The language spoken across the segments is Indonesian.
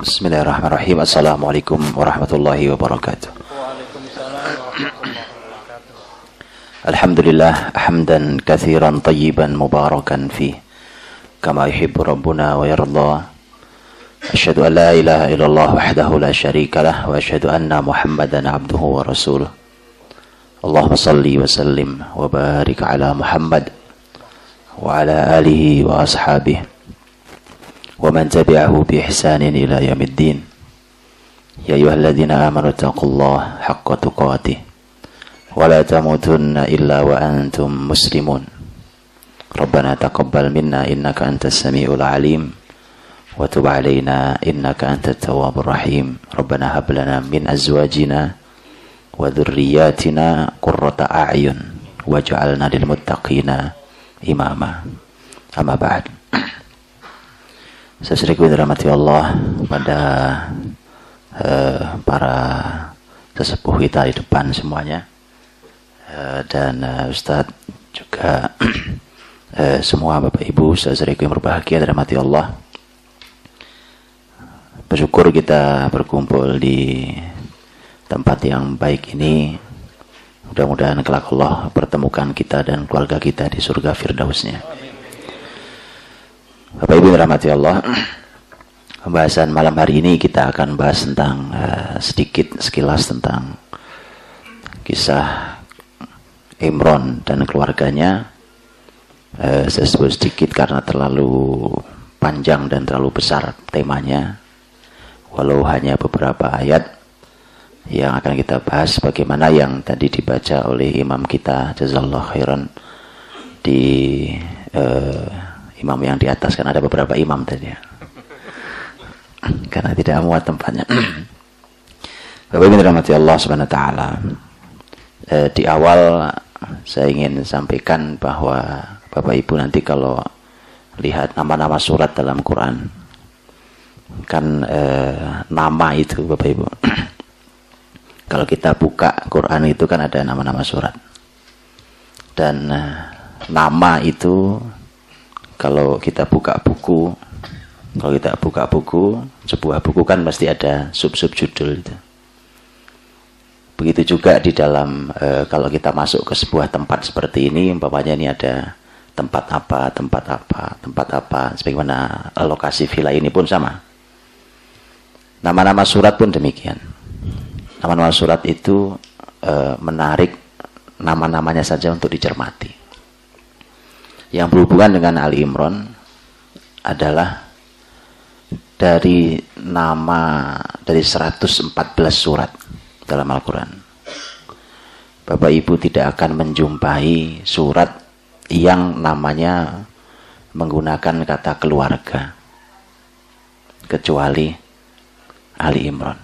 Bismillahirrahmanirrahim. Assalamualaikum warahmatullahi wabarakatuh. Alhamdulillah hamdan kathiran tayyiban mubarakan fi kama yuhibbu rabbuna wa yarda. Asyhadu an la ilaha illallah wahdahu la syarika lah wa asyhadu anna Muhammadan abduhu wa rasuluh. Allahumma salli wa sallim wa barik ala Muhammad wa ala alihi wa ashabihi ومن تبعه بإحسان إلى يوم الدين. يا أيها الذين آمنوا اتقوا الله حق تقاته ولا تموتن إلا وأنتم مسلمون. ربنا تقبل منا إنك أنت السميع العليم وتب علينا إنك أنت التواب الرحيم. ربنا هب لنا من أزواجنا وذرياتنا قرة أعين واجعلنا للمتقين إماما. أما بعد. Seseriku dirahmati Allah pada uh, para sesepuh kita di depan semuanya. Uh, dan uh, Ustadz juga uh, semua Bapak Ibu seseriku yang berbahagia dirahmati Allah. Bersyukur kita berkumpul di tempat yang baik ini. Mudah-mudahan kelak Allah pertemukan kita dan keluarga kita di surga firdausnya Bapak Ibu rahmati Allah. Pembahasan malam hari ini kita akan bahas tentang uh, sedikit sekilas tentang kisah Imron dan keluarganya. Uh, saya sebut sedikit karena terlalu panjang dan terlalu besar temanya. Walau hanya beberapa ayat yang akan kita bahas bagaimana yang tadi dibaca oleh imam kita jazallahu khairan di uh, imam yang di atas kan ada beberapa imam tadi ya. Karena tidak muat tempatnya. Bapak Ibu dirahmati Allah Subhanahu wa taala. Eh, di awal saya ingin sampaikan bahwa Bapak Ibu nanti kalau lihat nama-nama surat dalam Quran kan eh, nama itu Bapak Ibu. kalau kita buka Quran itu kan ada nama-nama surat. Dan eh, nama itu kalau kita buka buku kalau kita buka buku sebuah buku kan pasti ada sub-sub judul itu. Begitu juga di dalam e, kalau kita masuk ke sebuah tempat seperti ini umpamanya ini ada tempat apa tempat apa tempat apa sebagaimana lokasi villa ini pun sama. Nama-nama surat pun demikian. Nama-nama surat itu e, menarik nama-namanya saja untuk dicermati yang berhubungan dengan Ali Imran adalah dari nama dari 114 surat dalam Al-Quran. Bapak Ibu tidak akan menjumpai surat yang namanya menggunakan kata keluarga kecuali Ali Imran.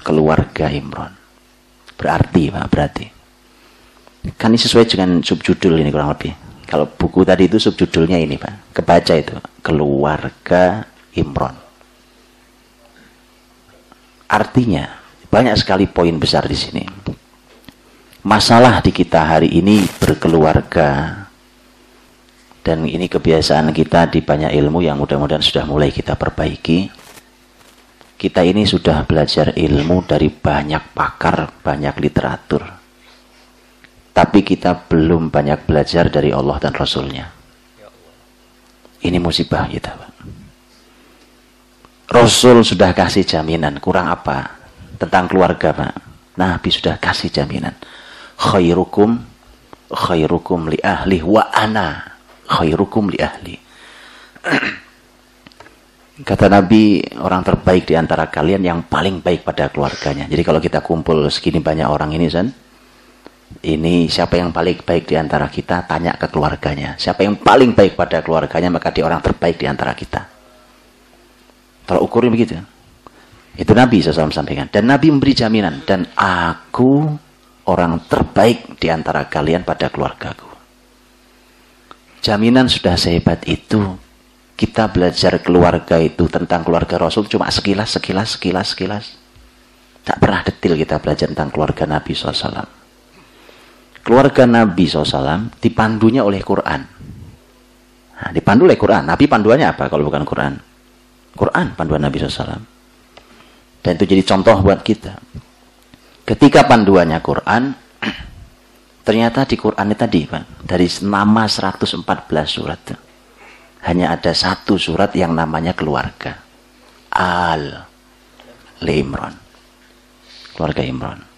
Keluarga Imran. Berarti Pak, berarti. Kan ini sesuai dengan subjudul ini kurang lebih. Kalau buku tadi itu subjudulnya ini Pak, kebaca itu, Keluarga Imron. Artinya, banyak sekali poin besar di sini. Masalah di kita hari ini berkeluarga dan ini kebiasaan kita di banyak ilmu yang mudah-mudahan sudah mulai kita perbaiki. Kita ini sudah belajar ilmu dari banyak pakar, banyak literatur tapi kita belum banyak belajar dari Allah dan Rasulnya. Ini musibah kita, Pak. Rasul sudah kasih jaminan, kurang apa? Tentang keluarga, Pak. Nabi sudah kasih jaminan. Khairukum khairukum li ahli wa ana khairukum li ahli. Kata Nabi, orang terbaik di antara kalian yang paling baik pada keluarganya. Jadi kalau kita kumpul segini banyak orang ini, San, ini siapa yang paling baik di antara kita? Tanya ke keluarganya. Siapa yang paling baik pada keluarganya maka dia orang terbaik di antara kita. Kalau ukurnya begitu itu Nabi SAW sampaikan. Dan Nabi memberi jaminan dan aku orang terbaik di antara kalian pada keluargaku. Jaminan sudah sehebat itu kita belajar keluarga itu tentang keluarga Rasul cuma sekilas sekilas sekilas sekilas. Tak pernah detil kita belajar tentang keluarga Nabi SAW keluarga Nabi SAW dipandunya oleh Quran. Nah, dipandu oleh Quran. Nabi panduannya apa kalau bukan Quran? Quran panduan Nabi SAW. Dan itu jadi contoh buat kita. Ketika panduannya Quran, ternyata di Quran ini tadi, Pak, dari nama 114 surat, hanya ada satu surat yang namanya keluarga. Al Imran. Keluarga Imran.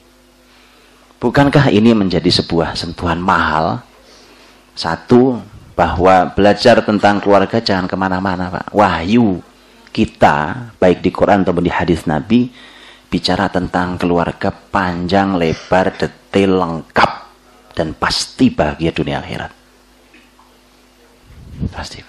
Bukankah ini menjadi sebuah sentuhan mahal? Satu, bahwa belajar tentang keluarga jangan ke mana-mana, Pak. Wahyu kita, baik di Quran ataupun di hadis Nabi, bicara tentang keluarga panjang, lebar, detail, lengkap, dan pasti bahagia dunia akhirat. Pasti.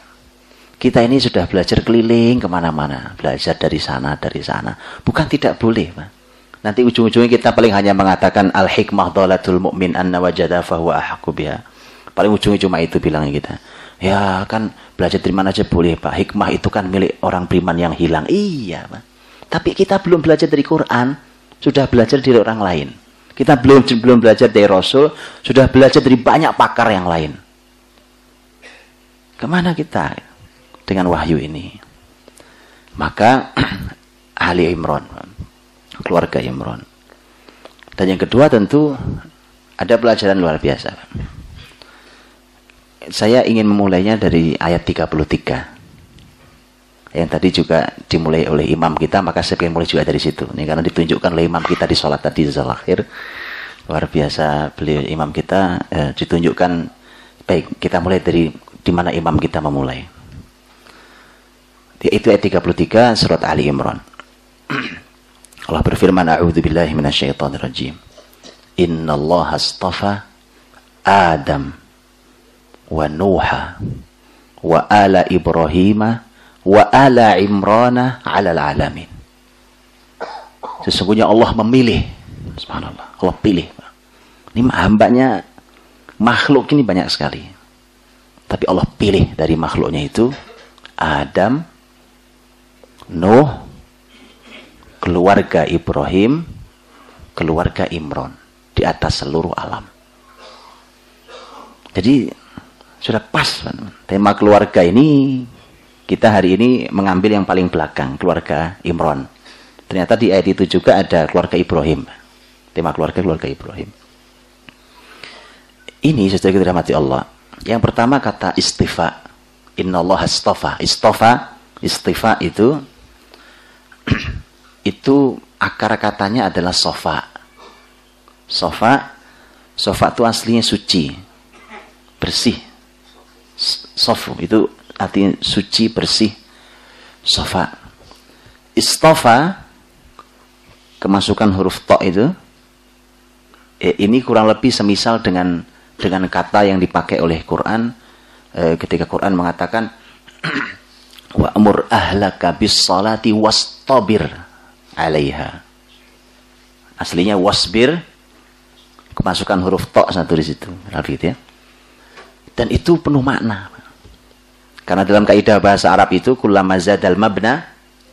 Kita ini sudah belajar keliling ke mana-mana. Belajar dari sana, dari sana. Bukan tidak boleh, Pak. Nanti ujung-ujungnya kita paling hanya mengatakan al-hikmah dhalatul mu'min anna wajada fahuwa ahaqu biha. Paling ujungnya cuma itu bilangnya kita. Ya kan belajar dari mana aja boleh Pak. Hikmah itu kan milik orang beriman yang hilang. Iya Pak. Tapi kita belum belajar dari Quran. Sudah belajar dari orang lain. Kita belum belum belajar dari Rasul. Sudah belajar dari banyak pakar yang lain. Ke mana kita dengan wahyu ini? Maka Ali Imran keluarga Imron. Dan yang kedua tentu ada pelajaran luar biasa. Saya ingin memulainya dari ayat 33. Yang tadi juga dimulai oleh imam kita, maka saya ingin mulai juga dari situ. Ini karena ditunjukkan oleh imam kita di sholat tadi akhir. Luar biasa beliau imam kita eh, ditunjukkan baik kita mulai dari di mana imam kita memulai. Itu ayat 33 surat Ali Imran. Allah berfirman, "A'udzu billahi minasyaitonir rajim. Allah astafa Adam wa Nuha wa ala Ibrahim wa ala Imran 'ala alamin." Sesungguhnya Allah memilih. Subhanallah. Allah pilih. Ini hambanya makhluk ini banyak sekali. Tapi Allah pilih dari makhluknya itu Adam, Nuh, keluarga Ibrahim, keluarga Imron di atas seluruh alam. Jadi sudah pas tema keluarga ini kita hari ini mengambil yang paling belakang keluarga Imron. Ternyata di ayat itu juga ada keluarga Ibrahim. Tema keluarga keluarga Ibrahim. Ini sesuai kita mati Allah. Yang pertama kata istifa. Inna Allah istafa. Istafa, istifa itu itu akar katanya adalah sofa. Sofa, sofa itu aslinya suci, bersih. Sofu itu artinya suci, bersih. Sofa. Istofa, kemasukan huruf to itu, eh, ini kurang lebih semisal dengan dengan kata yang dipakai oleh Quran eh, ketika Quran mengatakan wa amur ahlaka bis salati wastabir alaiha. Aslinya wasbir kemasukan huruf to satu di situ. Gitu ya. Dan itu penuh makna. Karena dalam kaidah bahasa Arab itu kullama zadal mabna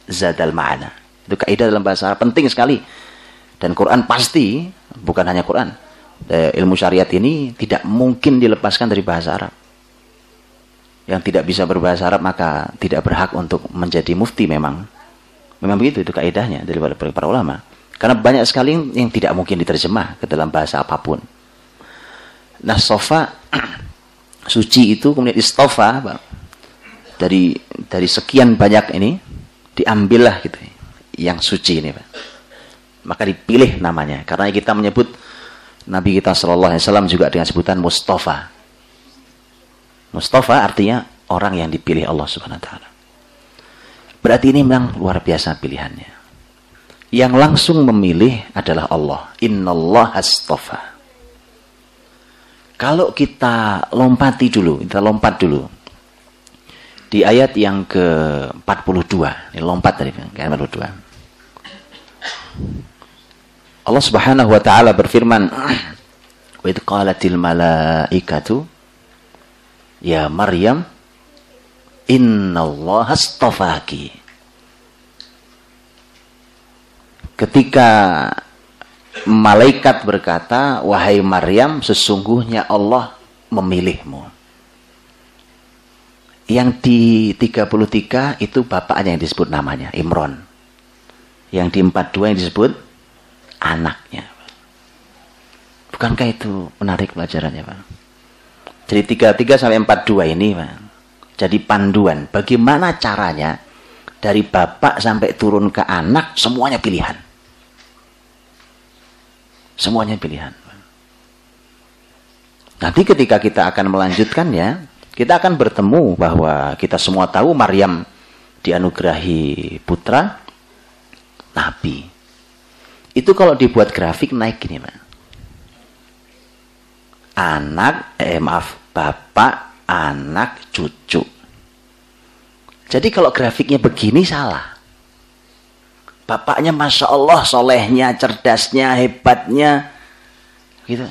zadal ma'ana. Itu kaidah dalam bahasa Arab penting sekali. Dan Quran pasti bukan hanya Quran. Ilmu syariat ini tidak mungkin dilepaskan dari bahasa Arab. Yang tidak bisa berbahasa Arab maka tidak berhak untuk menjadi mufti memang Memang begitu itu kaidahnya dari para ulama. Karena banyak sekali yang tidak mungkin diterjemah ke dalam bahasa apa pun. Nah, sofa suci itu kemudian istofa dari dari sekian banyak ini diambillah gitu yang suci ini Pak. Maka dipilih namanya karena kita menyebut Nabi kita Shallallahu Alaihi Wasallam juga dengan sebutan Mustafa. Mustafa artinya orang yang dipilih Allah Subhanahu Wa Taala. Berarti ini memang luar biasa pilihannya. Yang langsung memilih adalah Allah. Innallah astafa. Kalau kita lompati dulu, kita lompat dulu. Di ayat yang ke-42, ini lompat dari ayat 42. Allah Subhanahu wa taala berfirman, "Wa qalatil malaikatu ya Maryam Allah astafaki. Ketika malaikat berkata, wahai Maryam, sesungguhnya Allah memilihmu. Yang di 33 itu bapaknya yang disebut namanya, Imron. Yang di 42 yang disebut anaknya. Bukankah itu menarik pelajarannya, Pak? Jadi 33 sampai 42 ini, Pak. Jadi panduan bagaimana caranya dari bapak sampai turun ke anak semuanya pilihan. Semuanya pilihan. Nanti ketika kita akan melanjutkannya, kita akan bertemu bahwa kita semua tahu Maryam dianugerahi putra nabi. Itu kalau dibuat grafik naik gini, Pak. Anak, eh maaf, bapak, anak, cucu. Jadi kalau grafiknya begini salah. Bapaknya Masya Allah, solehnya, cerdasnya, hebatnya. Gitu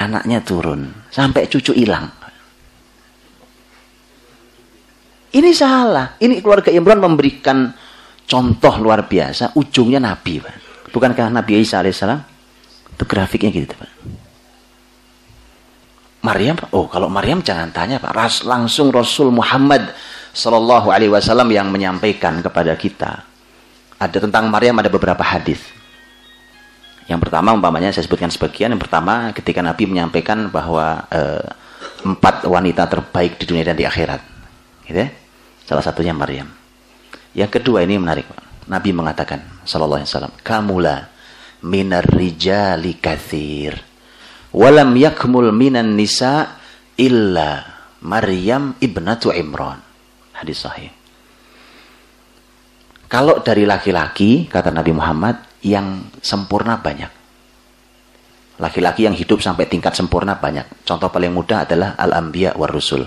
anaknya turun sampai cucu hilang. Ini salah. Ini keluarga Imran memberikan contoh luar biasa. Ujungnya Nabi. Bukankah Nabi Isa alaihissalam? Itu grafiknya gitu Pak. Maryam, oh kalau Maryam jangan tanya Pak, Ras, langsung Rasul Muhammad Sallallahu Alaihi Wasallam yang menyampaikan kepada kita. Ada tentang Maryam ada beberapa hadis. Yang pertama umpamanya saya sebutkan sebagian. Yang pertama ketika Nabi menyampaikan bahwa e, empat wanita terbaik di dunia dan di akhirat. Gitu ya? Salah satunya Maryam. Yang kedua ini menarik. Nabi mengatakan sallallahu alaihi wasallam, "Kamula minar rijali kathir Walam yakmul minan nisa illa Maryam ibnatu Imran." Hadis sahih. Kalau dari laki-laki, kata Nabi Muhammad, yang sempurna banyak. Laki-laki yang hidup sampai tingkat sempurna banyak. Contoh paling mudah adalah Al-Anbiya war Rusul.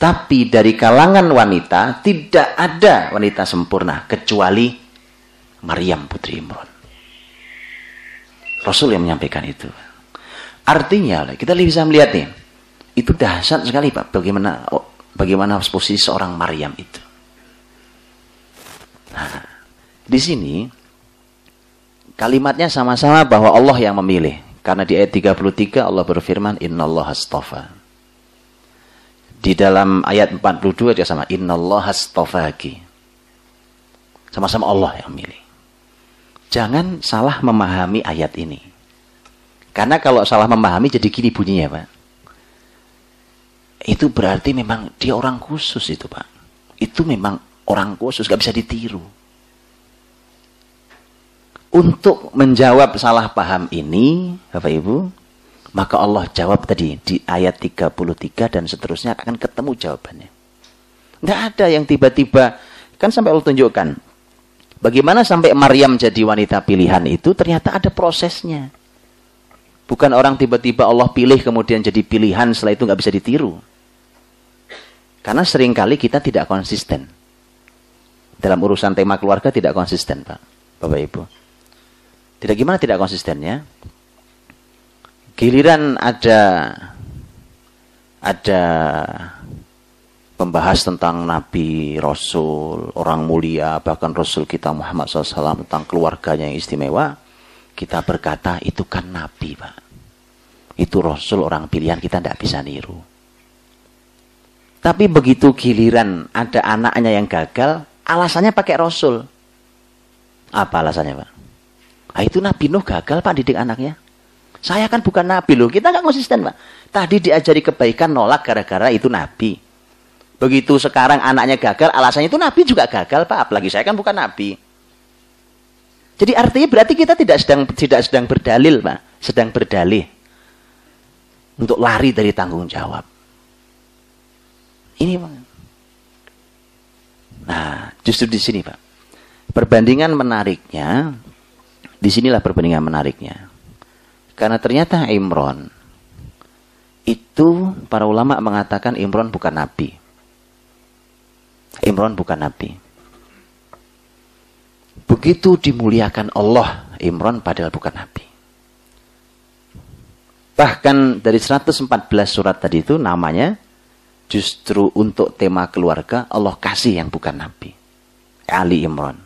Tapi dari kalangan wanita tidak ada wanita sempurna kecuali Maryam putri Imran. Rasul yang menyampaikan itu. Artinya kita bisa melihat nih, itu dahsyat sekali Pak bagaimana bagaimana posisi seorang Maryam itu. Nah, di sini kalimatnya sama-sama bahwa Allah yang memilih. Karena di ayat 33 Allah berfirman innallaha astafa. Di dalam ayat 42 dia sama innallaha astafaki. Sama-sama Allah yang memilih. Jangan salah memahami ayat ini. Karena kalau salah memahami jadi gini bunyinya, Pak. Itu berarti memang dia orang khusus itu, Pak. Itu memang orang khusus, gak bisa ditiru. Untuk menjawab salah paham ini, Bapak Ibu, maka Allah jawab tadi di ayat 33 dan seterusnya akan ketemu jawabannya. Nggak ada yang tiba-tiba, kan sampai Allah tunjukkan. Bagaimana sampai Maryam jadi wanita pilihan itu ternyata ada prosesnya. Bukan orang tiba-tiba Allah pilih kemudian jadi pilihan setelah itu nggak bisa ditiru. Karena sering kali kita tidak konsisten. Dalam urusan tema keluarga tidak konsisten Pak, Bapak Ibu. Tidak gimana tidak konsistennya? Giliran ada ada membahas tentang Nabi, Rasul, orang mulia, bahkan Rasul kita Muhammad SAW tentang keluarganya yang istimewa, kita berkata itu kan Nabi, Pak. Itu Rasul orang pilihan kita tidak bisa niru. Tapi begitu giliran ada anaknya yang gagal, alasannya pakai Rasul. Apa alasannya, Pak? Nah, itu Nabi Nuh gagal Pak didik anaknya. Saya kan bukan Nabi loh. Kita nggak konsisten Pak. Tadi diajari kebaikan nolak gara-gara itu Nabi. Begitu sekarang anaknya gagal, alasannya itu Nabi juga gagal Pak. Apalagi saya kan bukan Nabi. Jadi artinya berarti kita tidak sedang tidak sedang berdalil Pak. Sedang berdalih. Untuk lari dari tanggung jawab. Ini Pak. Nah, justru di sini Pak. Perbandingan menariknya Di sinilah perbandingan menariknya. Karena ternyata Imron itu para ulama mengatakan Imron bukan nabi. Imron bukan nabi. Begitu dimuliakan Allah Imron padahal bukan nabi. Bahkan dari 114 surat tadi itu namanya justru untuk tema keluarga Allah kasih yang bukan nabi. Ali Imron.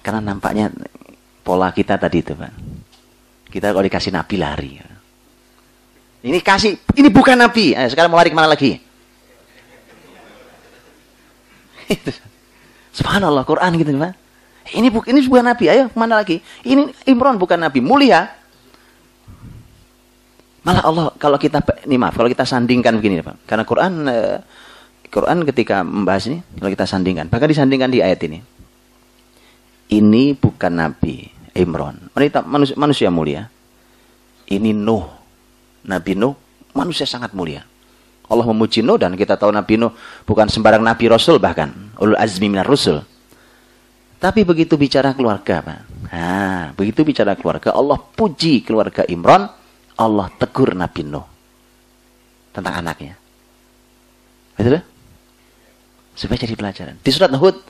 Karena nampaknya pola kita tadi itu, Pak. Kita kalau dikasih nabi lari. Ini kasih, ini bukan Nabi. Ayo, sekarang mau lari ke mana lagi? Subhanallah, Quran gitu Pak. Ini bukan ini bukan Nabi. Ayo ke mana lagi? Ini Imran bukan Nabi, mulia. Malah Allah kalau kita ini maaf kalau kita sandingkan begini Pak. Karena Quran eh, Quran ketika membahas ini kalau kita sandingkan, bahkan disandingkan di ayat ini. Ini bukan Nabi Imran, manusia, manusia mulia. Ini Nuh, Nabi Nuh, manusia sangat mulia. Allah memuji Nuh dan kita tahu Nabi Nuh bukan sembarang Nabi Rasul bahkan. Ulul azmi minar rusul. Tapi begitu bicara keluarga, Pak. Nah, begitu bicara keluarga, Allah puji keluarga Imran, Allah tegur Nabi Nuh tentang anaknya. Betul? Supaya jadi pelajaran. Di surat Hud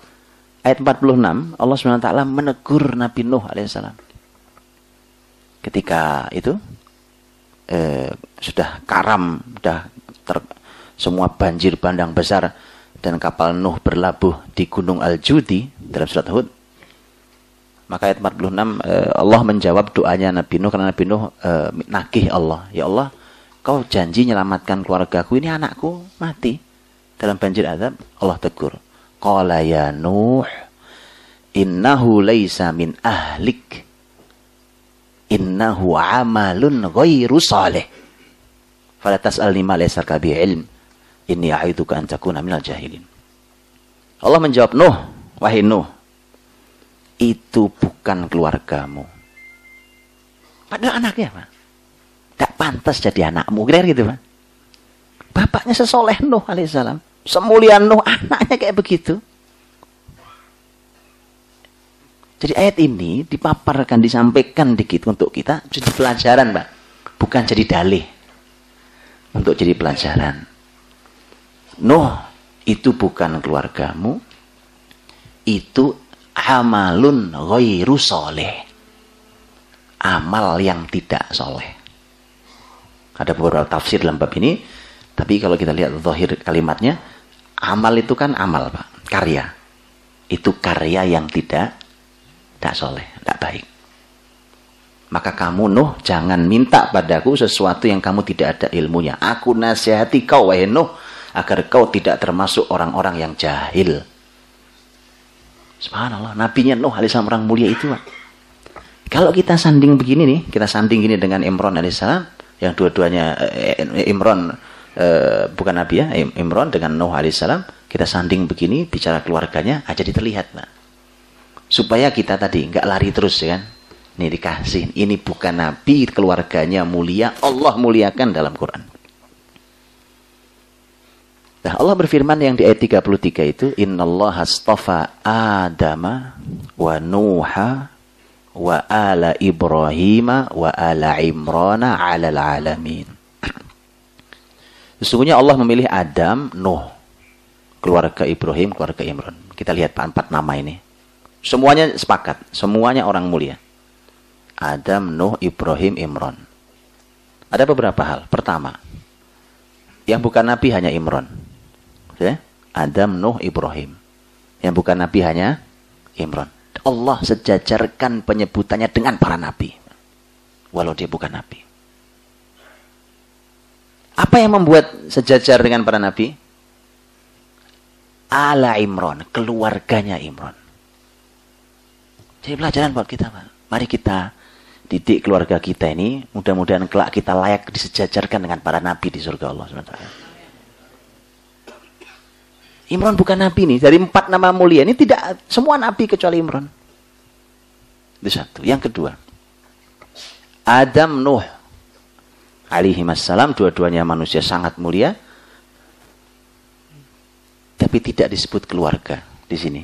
ayat 46, Allah SWT menegur Nabi Nuh alaihissalam. Ketika itu eh, sudah karam, sudah ter, semua banjir bandang besar dan kapal Nuh berlabuh di Gunung Al-Judi dalam surat Hud. Maka ayat 46 eh, Allah menjawab doanya Nabi Nuh karena Nabi Nuh eh, nagih Allah. Ya Allah, kau janji menyelamatkan keluargaku ini anakku mati dalam banjir azab, Allah tegur. Qala ya Nuh, innahu laisa min ahlik. Innahu amalun ghairu salih. Fala tas'alni ma laysa bi ilm. Inni a'idzuka an takuna minal jahilin. Allah menjawab, Nuh, wahai Nuh, itu bukan keluargamu. Padahal anaknya, Pak. Tak pantas jadi anakmu. Kira gitu, Pak. Bapaknya sesoleh Nuh alaihissalam. Semulia Nuh anaknya kayak begitu. Jadi ayat ini dipaparkan, disampaikan dikit untuk kita jadi pelajaran, Pak. Bukan jadi dalih. Untuk jadi pelajaran. Nuh itu bukan keluargamu. Itu amalun ghairu soleh. Amal yang tidak soleh. Ada beberapa tafsir dalam bab ini. Tapi kalau kita lihat zahir kalimatnya, Amal itu kan amal, Pak. Karya. Itu karya yang tidak tidak soleh, tidak baik. Maka kamu Nuh jangan minta padaku sesuatu yang kamu tidak ada ilmunya. Aku nasihati kau wahai Nuh agar kau tidak termasuk orang-orang yang jahil. Subhanallah, nabinya Nuh alaihissalam orang mulia itu. Kalau kita sanding begini nih, kita sanding gini dengan Imran alaihissalam yang dua-duanya eh, Imran Eh, bukan Nabi ya, Imran dengan Nuh alaihissalam, kita sanding begini, bicara keluarganya, aja terlihat. Nah. Supaya kita tadi nggak lari terus ya kan. Ini dikasih, ini bukan Nabi, keluarganya mulia, Allah muliakan dalam Quran. Nah, Allah berfirman yang di ayat 33 itu, Allah astafa Adama wa Nuha wa ala Ibrahim wa ala Imrana ala alamin. Sesungguhnya Allah memilih Adam, Nuh, keluarga Ibrahim, keluarga Imran. Kita lihat empat nama ini. Semuanya sepakat, semuanya orang mulia. Adam, Nuh, Ibrahim, Imran. Ada beberapa hal. Pertama, yang bukan nabi hanya Imran. Ya? Adam, Nuh, Ibrahim. Yang bukan nabi hanya Imran. Allah sejajarkan penyebutannya dengan para nabi. Walau dia bukan nabi. Apa yang membuat sejajar dengan para nabi? Ala Imron, keluarganya Imron. Jadi pelajaran buat kita, Pak. Mari kita didik keluarga kita ini, mudah-mudahan kelak kita layak disejajarkan dengan para nabi di surga Allah SWT. Imron bukan nabi nih, dari empat nama mulia ini tidak semua nabi kecuali Imron. Itu satu. Yang kedua, Adam Nuh alaihi wassalam dua-duanya manusia sangat mulia tapi tidak disebut keluarga di sini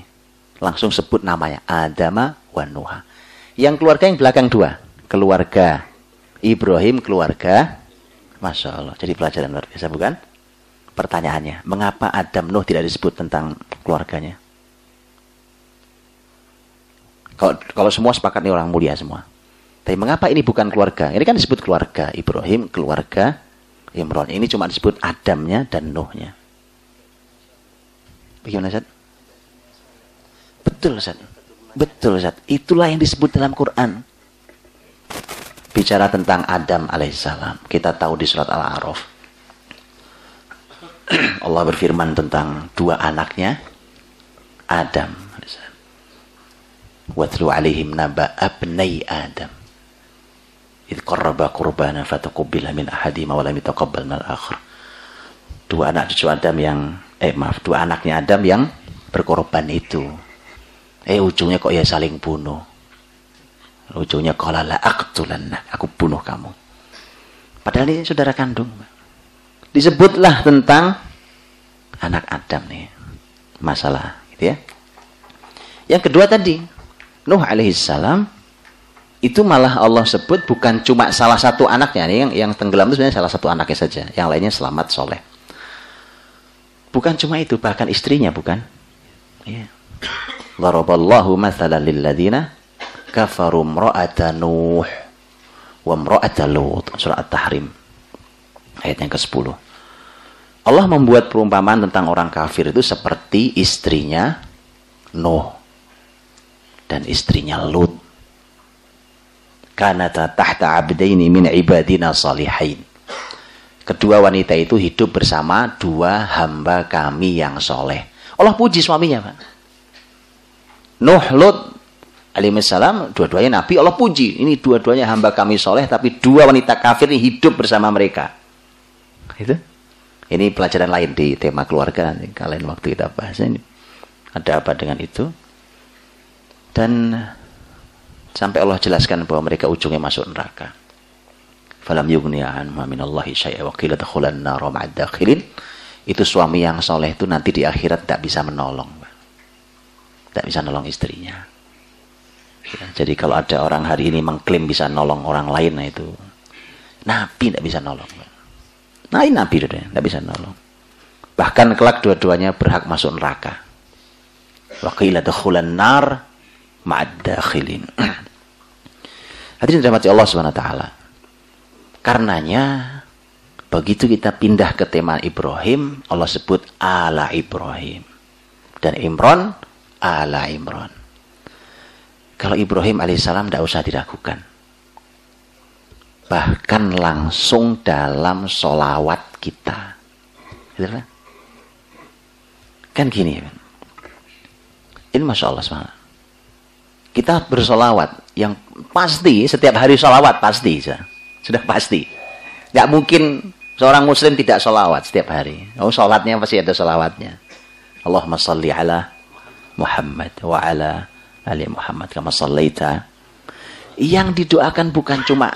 langsung sebut namanya Adama wa Nuha yang keluarga yang belakang dua keluarga Ibrahim keluarga Masya Allah jadi pelajaran luar biasa bukan pertanyaannya mengapa Adam Nuh tidak disebut tentang keluarganya kalau kalau semua sepakat ini orang mulia semua tapi mengapa ini bukan keluarga? Ini kan disebut keluarga Ibrahim, keluarga Imran. Ini cuma disebut Adamnya dan Nuhnya. Bagaimana Ustaz? Betul Ustaz. Betul Ustaz. Itulah yang disebut dalam Quran. Bicara tentang Adam alaihissalam. Kita tahu di surat Al-A'raf. Allah berfirman tentang dua anaknya, Adam alaihissalam. Watlu alaihim naba abnai Adam. Idh qarraba qurbana fatakubbila min ahadima wa lam yataqabbal min al-akhir. Dua anak cucu Adam yang eh maaf, dua anaknya Adam yang berkorban itu. Eh ujungnya kok ya saling bunuh Ujungnya qala la. Aku bunuh kamu. Padahal ini saudara kandung. Disebutlah tentang anak Adam nih. Masalah gitu ya. Yang kedua tadi, Nuh alaihissalam itu malah Allah sebut bukan cuma salah satu anaknya nih yang yang tenggelam itu sebenarnya salah satu anaknya saja, yang lainnya selamat soleh. Bukan cuma itu, bahkan istrinya bukan. Ya. Daraballahu mathalan kafaru mra'ata Nuh wa mra'ata Lut. Surah At-Tahrim. Ayat yang ke-10. Allah membuat perumpamaan tentang orang kafir itu seperti istrinya Nuh dan istrinya Lut. Kanata tahta abdaini min ibadina salihain. Kedua wanita itu hidup bersama dua hamba kami yang soleh. Allah puji suaminya, Pak. Nuh, Lut, alaihissalam dua-duanya nabi Allah puji. Ini dua-duanya hamba kami soleh tapi dua wanita kafir ini hidup bersama mereka. Itu? Ini pelajaran lain di tema keluarga nanti kalian waktu kita bahas ini. Ada apa dengan itu? Dan sampai Allah jelaskan bahwa mereka ujungnya masuk neraka. Falam yughniya anhum minallahi syai'a wa qila dakhulan nar dakhilin. Itu suami yang soleh itu nanti di akhirat tidak bisa menolong tidak bisa menolong istrinya. Ya, jadi kalau ada orang hari ini mengklaim bisa nolong orang lain, nah itu Nabi tidak bisa nolong. Nah ini Nabi tidak bisa nolong. Bahkan kelak dua-duanya berhak masuk neraka. Wakila dakhulan nar ma'ad dakhilin. Hadirin dirahmati Allah Subhanahu wa taala. Karenanya begitu kita pindah ke tema Ibrahim, Allah sebut ala Ibrahim. Dan Imran ala Imran. Kalau Ibrahim alaihissalam tidak usah diragukan. Bahkan langsung dalam solawat kita. Gitu kan? Kan gini. Ini Masya Allah SWT. Kita bersolawat. Yang pasti, setiap hari solawat pasti. Sudah pasti. Gak mungkin seorang muslim tidak solawat setiap hari. Oh, sholatnya pasti ada solawatnya. Allahumma salli ala Muhammad wa ala Ali Muhammad kama sallaita. Yang didoakan bukan cuma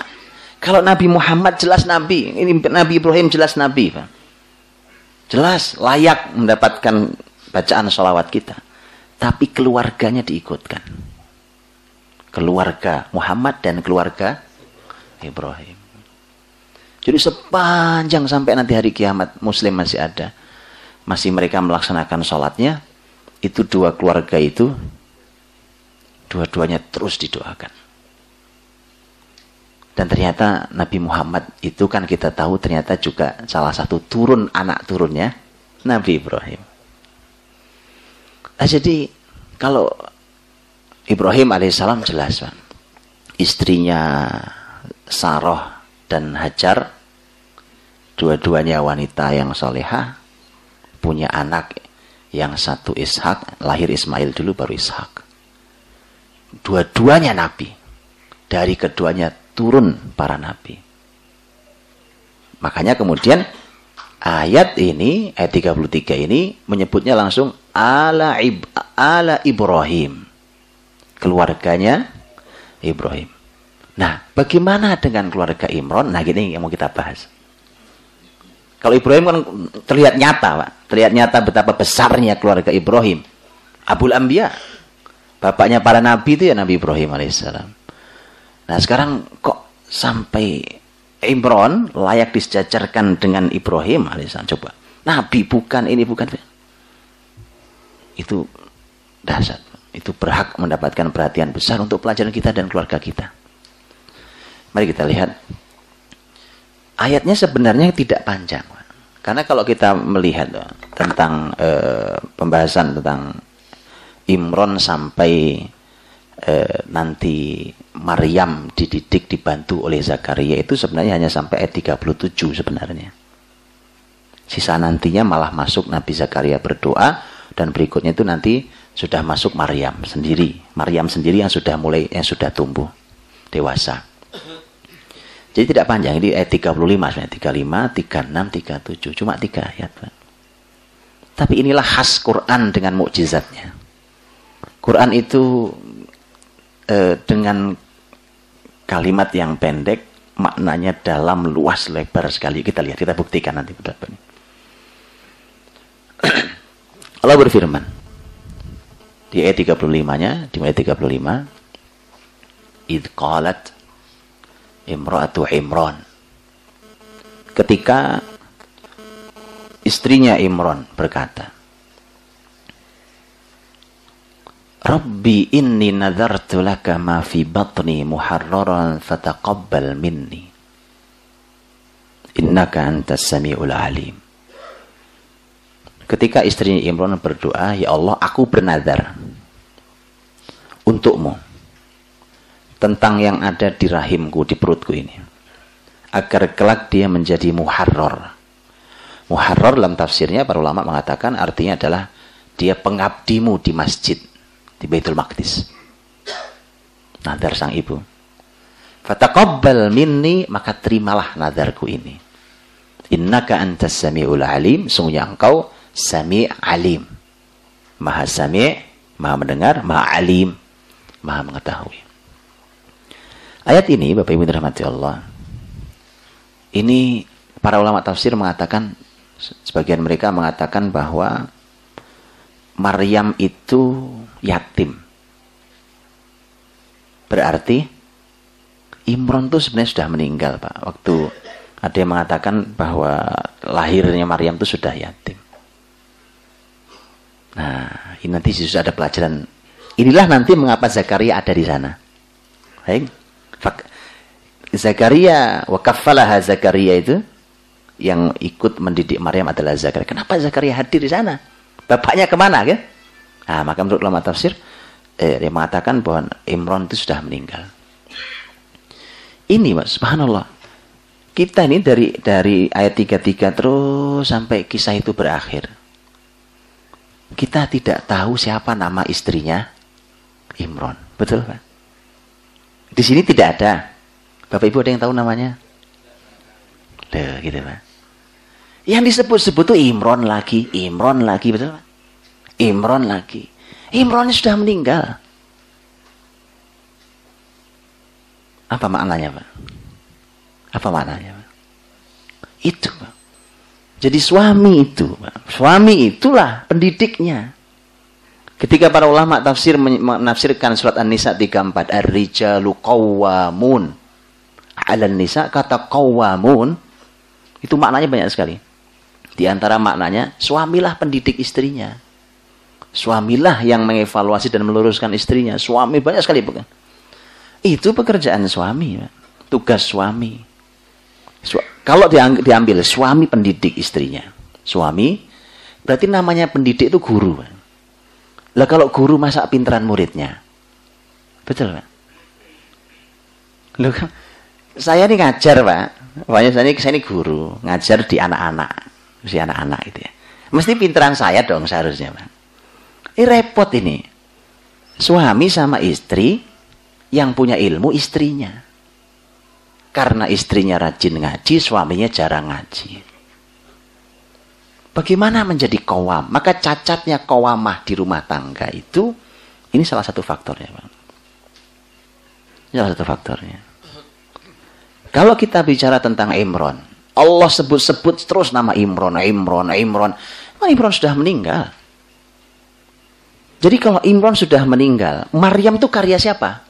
kalau Nabi Muhammad jelas Nabi, ini Nabi Ibrahim jelas Nabi, Pak. Jelas layak mendapatkan bacaan sholawat kita. Tapi keluarganya diikutkan. Keluarga Muhammad dan keluarga Ibrahim. Jadi sepanjang sampai nanti hari kiamat Muslim masih ada. Masih mereka melaksanakan sholatnya. Itu dua keluarga itu dua-duanya terus didoakan. Dan ternyata Nabi Muhammad itu kan kita tahu ternyata juga salah satu turun anak turunnya Nabi Ibrahim. Nah, jadi kalau Ibrahim alaihissalam jelas Bang. Istrinya Saroh dan Hajar dua-duanya wanita yang soleha punya anak yang satu Ishak lahir Ismail dulu baru Ishak dua-duanya nabi. Dari keduanya turun para nabi. Makanya kemudian ayat ini, ayat 33 ini menyebutnya langsung ala, ib, ala Ibrahim. Keluarganya Ibrahim. Nah, bagaimana dengan keluarga Imron? Nah, gini yang mau kita bahas. Kalau Ibrahim kan terlihat nyata, Pak. Terlihat nyata betapa besarnya keluarga Ibrahim. Abul Ambiya, Bapaknya para nabi itu ya Nabi Ibrahim alaihissalam. Nah sekarang kok sampai Imron layak disejajarkan dengan Ibrahim alaihissalam. Coba. Nabi bukan, ini bukan. Itu dahsyat. Itu berhak mendapatkan perhatian besar untuk pelajaran kita dan keluarga kita. Mari kita lihat. Ayatnya sebenarnya tidak panjang. Karena kalau kita melihat tentang e, pembahasan tentang Imron sampai eh, nanti Maryam dididik dibantu oleh Zakaria itu sebenarnya hanya sampai ayat 37 sebenarnya. Sisa nantinya malah masuk Nabi Zakaria berdoa dan berikutnya itu nanti sudah masuk Maryam sendiri. Maryam sendiri yang sudah mulai yang sudah tumbuh dewasa. Jadi tidak panjang, ini ayat 35 sebenarnya 35, 36, 37, cuma tiga ayat. Tapi inilah khas Quran dengan mukjizatnya. Quran itu eh, dengan kalimat yang pendek maknanya dalam luas lebar sekali. Kita lihat kita buktikan nanti berapa ini Allah berfirman di ayat 35-nya di ayat 35 id qalat imra'atu imran. Ketika istrinya Imran berkata Rabbi inni nadartu laka ma fi batni muharraran fataqabbal minni. Innaka antas sami'ul alim. Ketika istrinya Imran berdoa, Ya Allah, aku bernadar untukmu tentang yang ada di rahimku, di perutku ini. Agar kelak dia menjadi muharrar. Muharrar dalam tafsirnya para ulama mengatakan artinya adalah dia pengabdimu di masjid di Baitul Maqdis. Nadar sang ibu. Fataqabbal minni maka terimalah nadarku ini. Innaka antas sami'ul alim, sungguhnya engkau sami' alim. Maha sami', maha mendengar, maha alim, maha mengetahui. Ayat ini Bapak Ibu dirahmati Allah. Ini para ulama tafsir mengatakan sebagian mereka mengatakan bahwa Maryam itu yatim. Berarti Imron itu sebenarnya sudah meninggal, Pak. Waktu ada yang mengatakan bahwa lahirnya Maryam itu sudah yatim. Nah, ini nanti sudah ada pelajaran. Inilah nanti mengapa Zakaria ada di sana. Baik. Zakaria, wakafalaha Zakaria itu yang ikut mendidik Maryam adalah Zakaria. Kenapa Zakaria hadir di sana? Bapaknya ke mana kan? Nah, maka menurut ulama tafsir eh, dia mengatakan bahwa Imron itu sudah meninggal. Ini Mas, subhanallah. Kita ini dari dari ayat 33 terus sampai kisah itu berakhir. Kita tidak tahu siapa nama istrinya Imron. Betul, Pak? Di sini tidak ada. Bapak Ibu ada yang tahu namanya? Loh, gitu, Pak. Yang disebut-sebut tuh Imron lagi, Imron lagi, betul Pak? Imron lagi. Imron sudah meninggal. Apa maknanya, Pak? Apa maknanya, Pak? Itu, Pak. Jadi suami itu, Pak. Suami itulah pendidiknya. Ketika para ulama tafsir menafsirkan surat An-Nisa 34, Ar-rijalu qawwamun 'alan nisa kata qawwamun itu maknanya banyak sekali. Di antara maknanya, suamilah pendidik istrinya. Suamilah yang mengevaluasi dan meluruskan istrinya. Suami banyak sekali bukan? Itu pekerjaan suami, tugas suami. Su kalau diambil suami pendidik istrinya, suami berarti namanya pendidik itu guru. Lah kalau guru masa pinteran muridnya, betul pak? Loh, saya ini ngajar pak, ini, saya ini guru, ngajar di anak-anak si anak-anak itu ya. Mesti pinteran saya dong seharusnya, Pak. Ini repot ini. Suami sama istri yang punya ilmu istrinya. Karena istrinya rajin ngaji, suaminya jarang ngaji. Bagaimana menjadi kawam? Maka cacatnya kawamah di rumah tangga itu, ini salah satu faktornya, Pak. Ini salah satu faktornya. Kalau kita bicara tentang Imron, Allah sebut-sebut terus nama Imron, Imron, Imron. Nah, Imron sudah meninggal. Jadi kalau Imron sudah meninggal, Maryam itu karya siapa?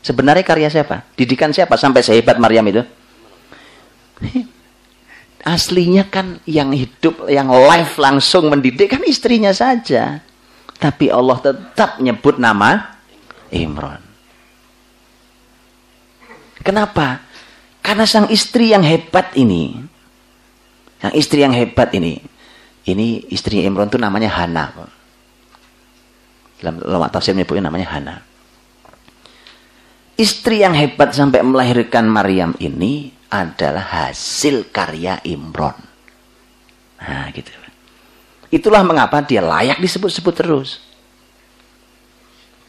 Sebenarnya karya siapa? Didikan siapa sampai sehebat Maryam itu? Aslinya kan yang hidup, yang live langsung mendidik kan istrinya saja. Tapi Allah tetap nyebut nama Imron. Kenapa? Karena sang istri yang hebat ini, sang istri yang hebat ini, ini istri Imron itu namanya Hana. Dalam ulama tafsir menyebutnya namanya Hana. istri yang hebat sampai melahirkan Maryam ini adalah hasil karya Imron. Nah, gitu. Itulah mengapa dia layak disebut-sebut terus.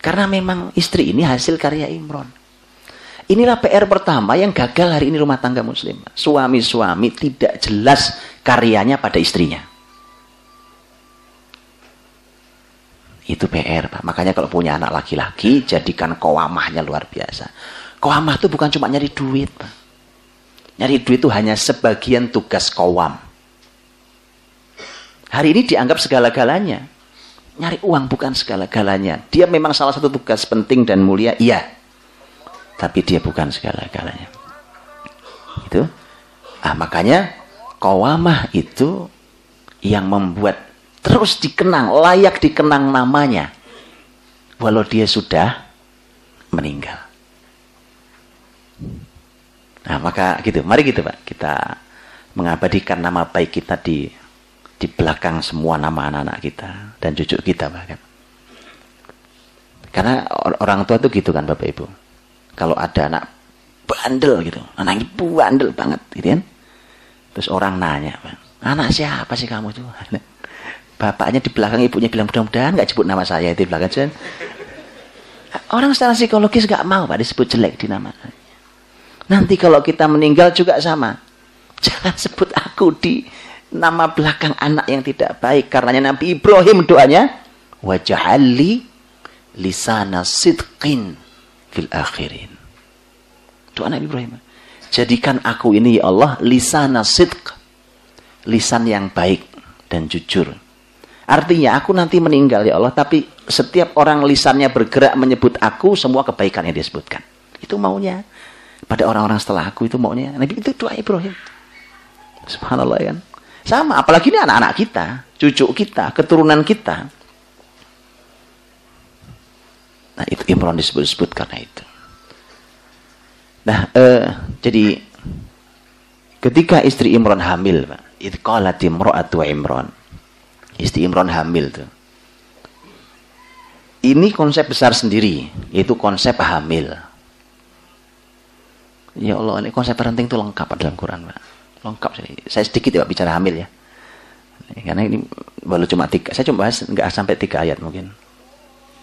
Karena memang istri ini hasil karya Imron. Inilah PR pertama yang gagal hari ini rumah tangga muslim. Suami-suami tidak jelas karyanya pada istrinya. Itu PR, Pak. Makanya kalau punya anak laki-laki, jadikan kowamahnya luar biasa. Kowamah itu bukan cuma nyari duit, Pak. Nyari duit itu hanya sebagian tugas kowam. Hari ini dianggap segala-galanya. Nyari uang bukan segala-galanya. Dia memang salah satu tugas penting dan mulia, iya. Tapi dia bukan segala-galanya. Itu. Ah, makanya kowamah itu yang membuat terus dikenang, layak dikenang namanya. Walau dia sudah meninggal. Nah, maka gitu. Mari gitu, Pak. Kita mengabadikan nama baik kita di di belakang semua nama anak-anak kita dan cucu kita bahkan. Karena orang tua tuh gitu kan Bapak Ibu. Kalau ada anak bandel gitu, anak ini bandel banget gitu kan. Terus orang nanya, anak siapa sih kamu tuh? bapaknya di belakang ibunya bilang mudah-mudahan nggak sebut nama saya itu di belakang orang secara psikologis nggak mau pak disebut jelek di nama nanti kalau kita meninggal juga sama. Jangan sebut aku di nama belakang anak yang tidak baik. Karenanya Nabi Ibrahim doanya wajahali lisana sidqin fil akhirin doa Nabi Ibrahim jadikan aku ini ya Allah lisana sidq lisan yang baik dan jujur Artinya aku nanti meninggal ya Allah, tapi setiap orang lisannya bergerak menyebut aku, semua kebaikan yang disebutkan. Itu maunya. Pada orang-orang setelah aku itu maunya. Nabi itu doa Ibrahim. Subhanallah kan. Sama, apalagi ini anak-anak kita, cucu kita, keturunan kita. Nah itu Imran disebut-sebut karena itu. Nah, eh, jadi ketika istri Imran hamil, Pak, itu qalat imra'atu Imran Istri Imron hamil tuh. Ini konsep besar sendiri, yaitu konsep hamil. Ya Allah, ini konsep parenting itu lengkap dalam Quran, Pak. Lengkap saya. Saya sedikit ya bicara hamil ya. Karena ini baru cuma tiga. Saya cuma bahas nggak sampai tiga ayat mungkin.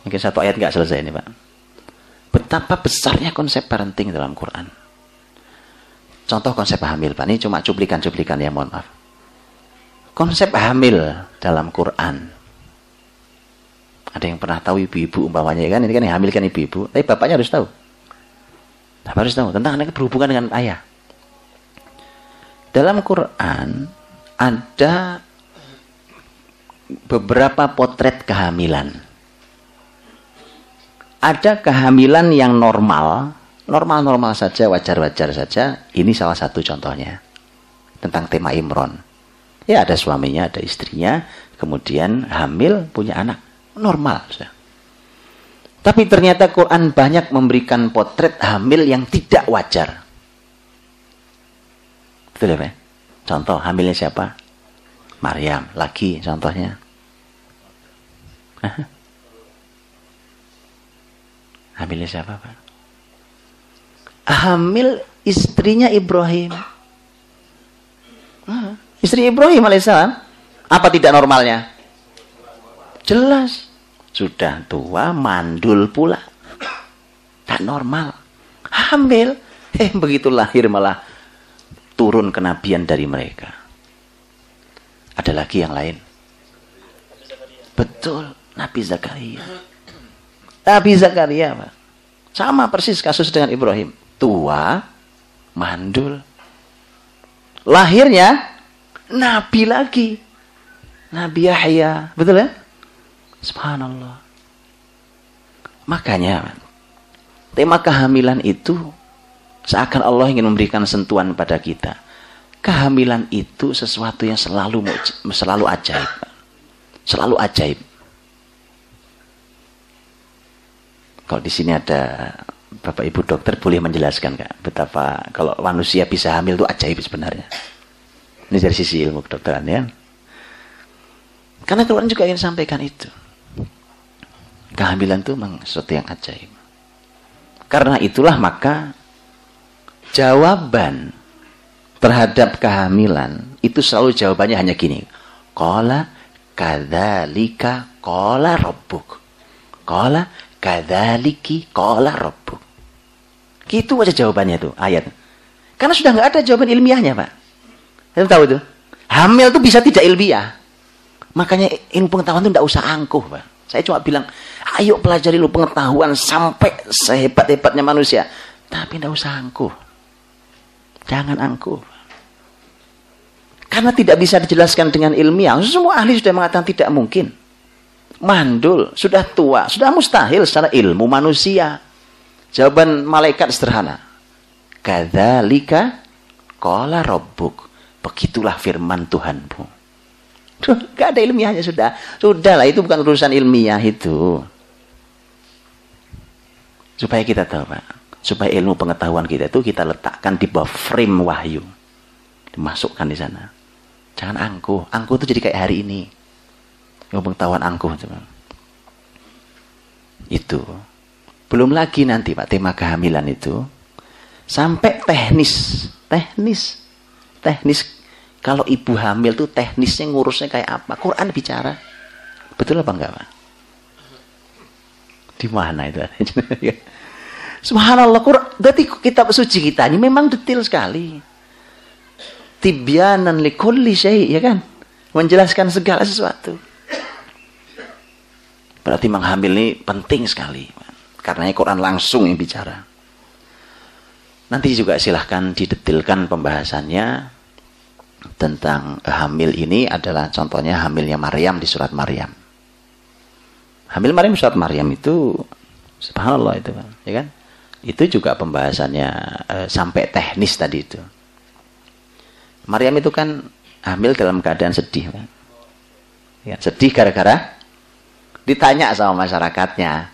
Mungkin satu ayat nggak selesai ini, Pak. Betapa besarnya konsep parenting dalam Quran. Contoh konsep hamil, Pak. Ini cuma cuplikan-cuplikan ya, mohon maaf konsep hamil dalam Quran. Ada yang pernah tahu ibu-ibu umpamanya kan? Ini kan yang hamil kan ibu-ibu. Tapi bapaknya harus tahu. Bapak harus tahu tentang anak berhubungan dengan ayah. Dalam Quran ada beberapa potret kehamilan. Ada kehamilan yang normal, normal-normal saja, wajar-wajar saja. Ini salah satu contohnya. Tentang tema Imron Ya ada suaminya, ada istrinya, kemudian hamil, punya anak. Normal. Tapi ternyata Quran banyak memberikan potret hamil yang tidak wajar. Betul ya, Contoh, hamilnya siapa? Maryam, laki contohnya. Hamilnya siapa, Pak? Hamil istrinya Ibrahim. Istri Ibrahim alaihissalam. Apa tidak normalnya? Jelas. Sudah tua, mandul pula. Tak normal. Hamil. Eh, begitu lahir malah turun kenabian dari mereka. Ada lagi yang lain. Betul, Nabi Zakaria. Nabi Zakaria, Pak. Sama persis kasus dengan Ibrahim. Tua, mandul. Lahirnya Nabi lagi. Nabi Yahya. Betul ya? Subhanallah. Makanya, tema kehamilan itu seakan Allah ingin memberikan sentuhan pada kita. Kehamilan itu sesuatu yang selalu selalu ajaib. Selalu ajaib. Kalau di sini ada Bapak Ibu dokter boleh menjelaskan Kak betapa kalau manusia bisa hamil itu ajaib sebenarnya. Ini dari sisi ilmu kedokteran ya. Karena Quran juga ingin sampaikan itu. Kehamilan itu memang sesuatu yang ajaib. Karena itulah maka jawaban terhadap kehamilan itu selalu jawabannya hanya gini. Qala kadzalika qala rabbuk. Qala kadzaliki qala rabbuk. Gitu aja jawabannya tuh ayat. Karena sudah nggak ada jawaban ilmiahnya, Pak. Kamu tahu tuh? Hamil tuh bisa tidak ilmiah. Makanya ilmu pengetahuan itu tidak usah angkuh, Pak. Saya cuma bilang, ayo pelajari lu pengetahuan sampai sehebat-hebatnya manusia. Tapi tidak usah angkuh. Jangan angkuh. Karena tidak bisa dijelaskan dengan ilmiah. Semua ahli sudah mengatakan tidak mungkin. Mandul, sudah tua, sudah mustahil secara ilmu manusia. Jawaban malaikat sederhana. Kadzalika qala rabbuk. Begitulah firman Tuhanmu. Tuh, gak ada ilmiahnya sudah. Sudahlah itu bukan urusan ilmiah itu. Supaya kita tahu, Pak. Supaya ilmu pengetahuan kita itu kita letakkan di bawah frame wahyu. Dimasukkan di sana. Jangan angkuh. Angkuh itu jadi kayak hari ini. Ilmu pengetahuan angkuh. Itu. Belum lagi nanti Pak, tema kehamilan itu. Sampai teknis. Teknis. Teknis. Kalau ibu hamil tuh teknisnya ngurusnya kayak apa? Quran bicara. Betul apa enggak Pak? Di mana itu? Subhanallah, Quran, berarti kitab suci kita ini memang detail sekali. Tibyanan likulli syai, ya kan? Menjelaskan segala sesuatu. Berarti menghamil ini penting sekali. Karena Quran langsung yang bicara. Nanti juga silahkan didetilkan pembahasannya tentang hamil ini adalah contohnya hamilnya Maryam di surat Maryam. Hamil Maryam surat Maryam itu subhanallah itu kan, ya kan? Itu juga pembahasannya eh, sampai teknis tadi itu. Maryam itu kan hamil dalam keadaan sedih kan. Ya, sedih gara-gara ditanya sama masyarakatnya.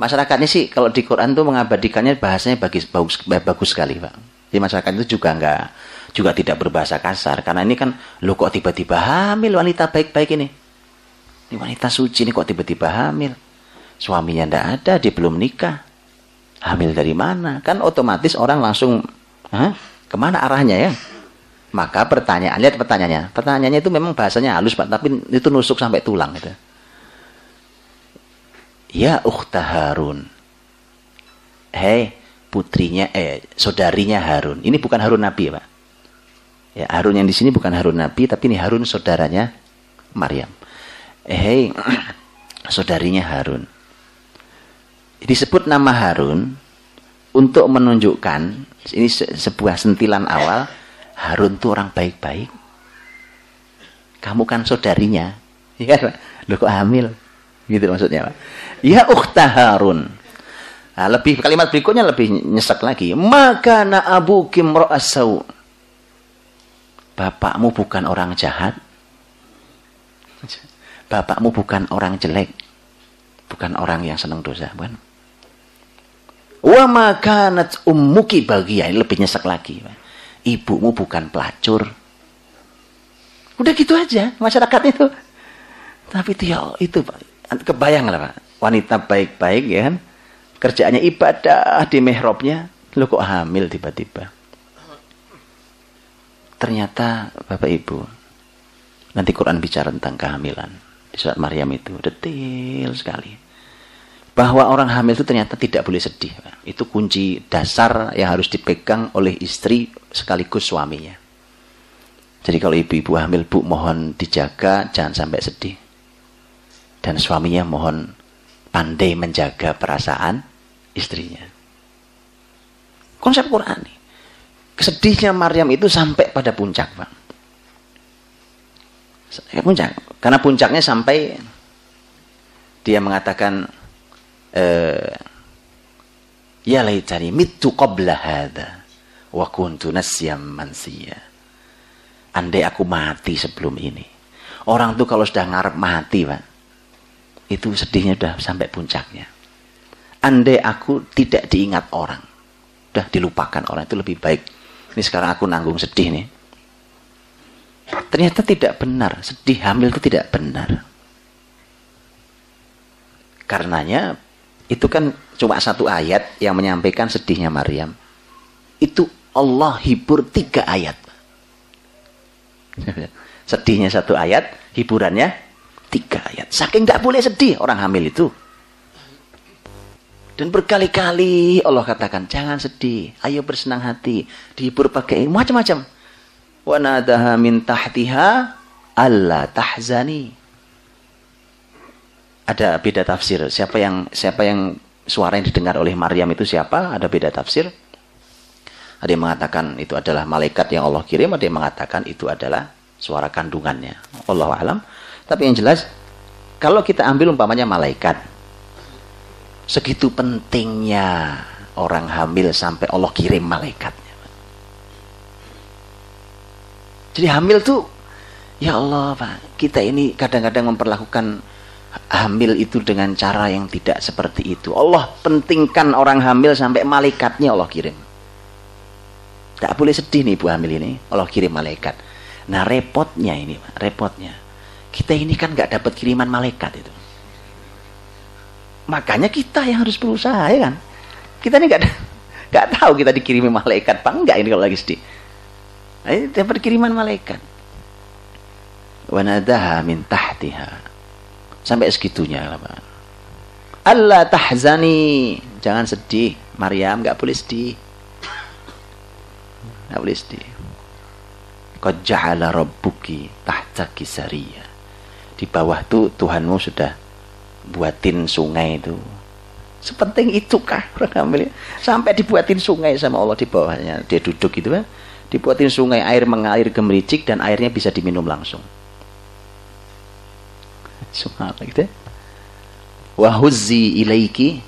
Masyarakatnya sih kalau di Quran tuh mengabadikannya bahasanya bagus bagus bagus sekali pak. Jadi masyarakat itu juga enggak juga tidak berbahasa kasar. Karena ini kan lu kok tiba-tiba hamil wanita baik-baik ini? Ini wanita suci ini kok tiba-tiba hamil? Suaminya ndak ada dia belum nikah. Hamil dari mana? Kan otomatis orang langsung Hah? ke mana arahnya ya? Maka pertanyaan lihat pertanyaannya. Pertanyaannya itu memang bahasanya halus pak tapi itu nusuk sampai tulang gitu Ya ukhta Harun. Hei putrinya, eh saudarinya Harun. Ini bukan Harun Nabi ya Pak. Ya, Harun yang di sini bukan Harun Nabi, tapi ini Harun saudaranya Maryam. Hei saudarinya Harun. Disebut nama Harun untuk menunjukkan ini sebuah sentilan awal Harun itu orang baik-baik. Kamu kan saudarinya, ya? Loh kok hamil? Gitu maksudnya, Pak. Ya ukhta Harun. Nah, lebih kalimat berikutnya lebih nyesek lagi. Maka na abu kimro'asau. Bapakmu bukan orang jahat. Bapakmu bukan orang jelek. Bukan orang yang senang dosa. Bukan. Wa makanat ummuki bagia. Ini lebih nyesek lagi. Ibumu bukan pelacur. Udah gitu aja masyarakat itu. Tapi itu ya itu kebayang lah Pak wanita baik-baik ya kan? Kerjaannya ibadah di mihrabnya. Lu kok hamil tiba-tiba? Ternyata Bapak Ibu nanti Quran bicara tentang kehamilan di surat Maryam itu detail sekali. Bahwa orang hamil itu ternyata tidak boleh sedih itu kunci dasar yang harus dipegang oleh istri sekaligus suaminya. Jadi kalau ibu-ibu hamil bu mohon dijaga jangan sampai sedih. Dan suaminya mohon pandai menjaga perasaan istrinya. Konsep Quran ini. Kesedihnya Maryam itu sampai pada puncak, Pak. Puncak. Karena puncaknya sampai dia mengatakan eh, ya laitani mitu qabla hadha wa kuntu nasyam mansiya. Andai aku mati sebelum ini. Orang tuh kalau sudah ngarep mati, Pak itu sedihnya sudah sampai puncaknya. Andai aku tidak diingat orang, sudah dilupakan orang itu lebih baik. Ini sekarang aku nanggung sedih nih. Ternyata tidak benar, sedih hamil itu tidak benar. Karenanya Itu kan cuma satu ayat yang menyampaikan sedihnya Maryam. Itu Allah hibur tiga ayat. Sedihnya satu ayat, hiburannya tiga ayat. Saking nggak boleh sedih orang hamil itu. Dan berkali-kali Allah katakan, jangan sedih, ayo bersenang hati. Dihibur pakai macam-macam. Wa nadaha min tahtiha alla tahzani. Ada beda tafsir. Siapa yang siapa yang suara yang didengar oleh Maryam itu siapa? Ada beda tafsir. Ada yang mengatakan itu adalah malaikat yang Allah kirim, ada yang mengatakan itu adalah suara kandungannya. Allah alam. Tapi yang jelas, kalau kita ambil umpamanya malaikat, segitu pentingnya orang hamil sampai Allah kirim malaikatnya. Jadi hamil tuh, ya Allah Pak, kita ini kadang-kadang memperlakukan hamil itu dengan cara yang tidak seperti itu. Allah pentingkan orang hamil sampai malaikatnya Allah kirim. Tak boleh sedih nih ibu hamil ini. Allah kirim malaikat. Nah repotnya ini, repotnya. Kita ini kan nggak dapat kiriman malaikat itu. Makanya kita yang harus berusaha ya kan. Kita ini nggak nggak tahu kita dikirimi malaikat apa enggak ini kalau lagi sedih. Nah, ini dapat kiriman malaikat. Wanadaha min tahtiha. Sampai segitunya. Allah tahzani. Jangan sedih. Maryam nggak boleh sedih. Nggak boleh sedih. Qad ja'ala rabbuki tahta kisariya. Di bawah tuh Tuhanmu sudah buatin sungai itu. Sepenting itu kah orang hamil? Sampai dibuatin sungai sama Allah di bawahnya. Dia duduk gitu kan. Dibuatin sungai, air mengalir gemericik dan airnya bisa diminum langsung. Subhanallah gitu ya. Wahuzzi ilaiki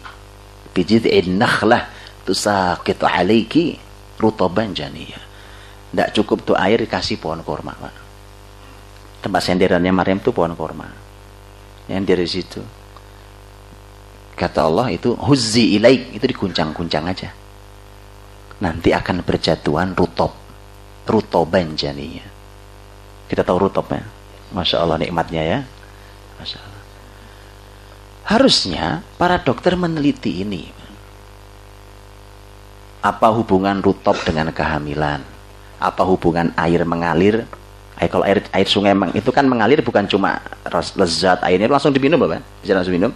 bijid'in nakhlah tusaqitu alaiki rutaban janiyah. Tidak cukup tuh air dikasih pohon korma, Pak. Tempat senderannya Maryam itu pohon korma. Yang dari situ. Kata Allah itu huzzi ilaik itu diguncang-guncang aja. Nanti akan berjatuhan rutob. Rutoban janiyah. Kita tahu rutobnya. Masya Allah nikmatnya ya. Masya Allah. Harusnya para dokter meneliti ini apa hubungan rutop dengan kehamilan? Apa hubungan air mengalir? Air, kalau air air sungai itu kan mengalir bukan cuma lezat airnya langsung diminum Bapak. Bisa langsung minum.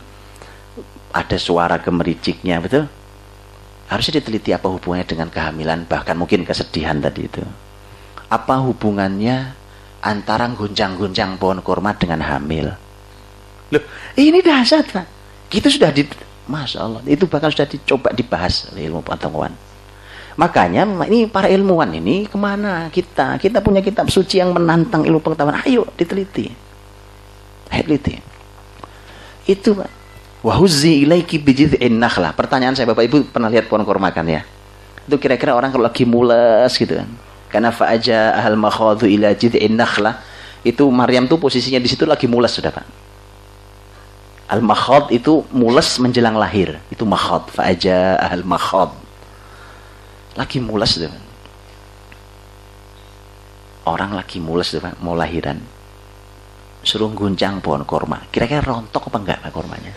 Ada suara gemericiknya, betul? Harusnya diteliti apa hubungannya dengan kehamilan, bahkan mungkin kesedihan tadi itu. Apa hubungannya antara gonjang-gonjang pohon kurma dengan hamil? Loh, ini dahsyat, Pak. Kita sudah di Masya Allah, itu bahkan sudah dicoba dibahas oleh ilmu pengetahuan. Makanya ini para ilmuwan ini ke mana kita? Kita punya kitab suci yang menantang ilmu pengetahuan. Ayo diteliti. Ayo teliti. Itu Pak. Wahuzi ilaiki bijid'in nakhlah. Pertanyaan saya Bapak Ibu pernah lihat pohon korma kan ya? Itu kira-kira orang kalau lagi mules gitu kan. Karena fa'aja ahal makhadu ila jid'in nakhlah. Itu Maryam tuh posisinya di situ lagi mules sudah Pak. Al-makhad itu mules menjelang lahir. Itu makhad. Fa'aja ahal makhad lagi mules tuh orang lagi mules tuh mau lahiran. Suruh guncang pohon korma. Kira-kira rontok apa enggak pak kormanya?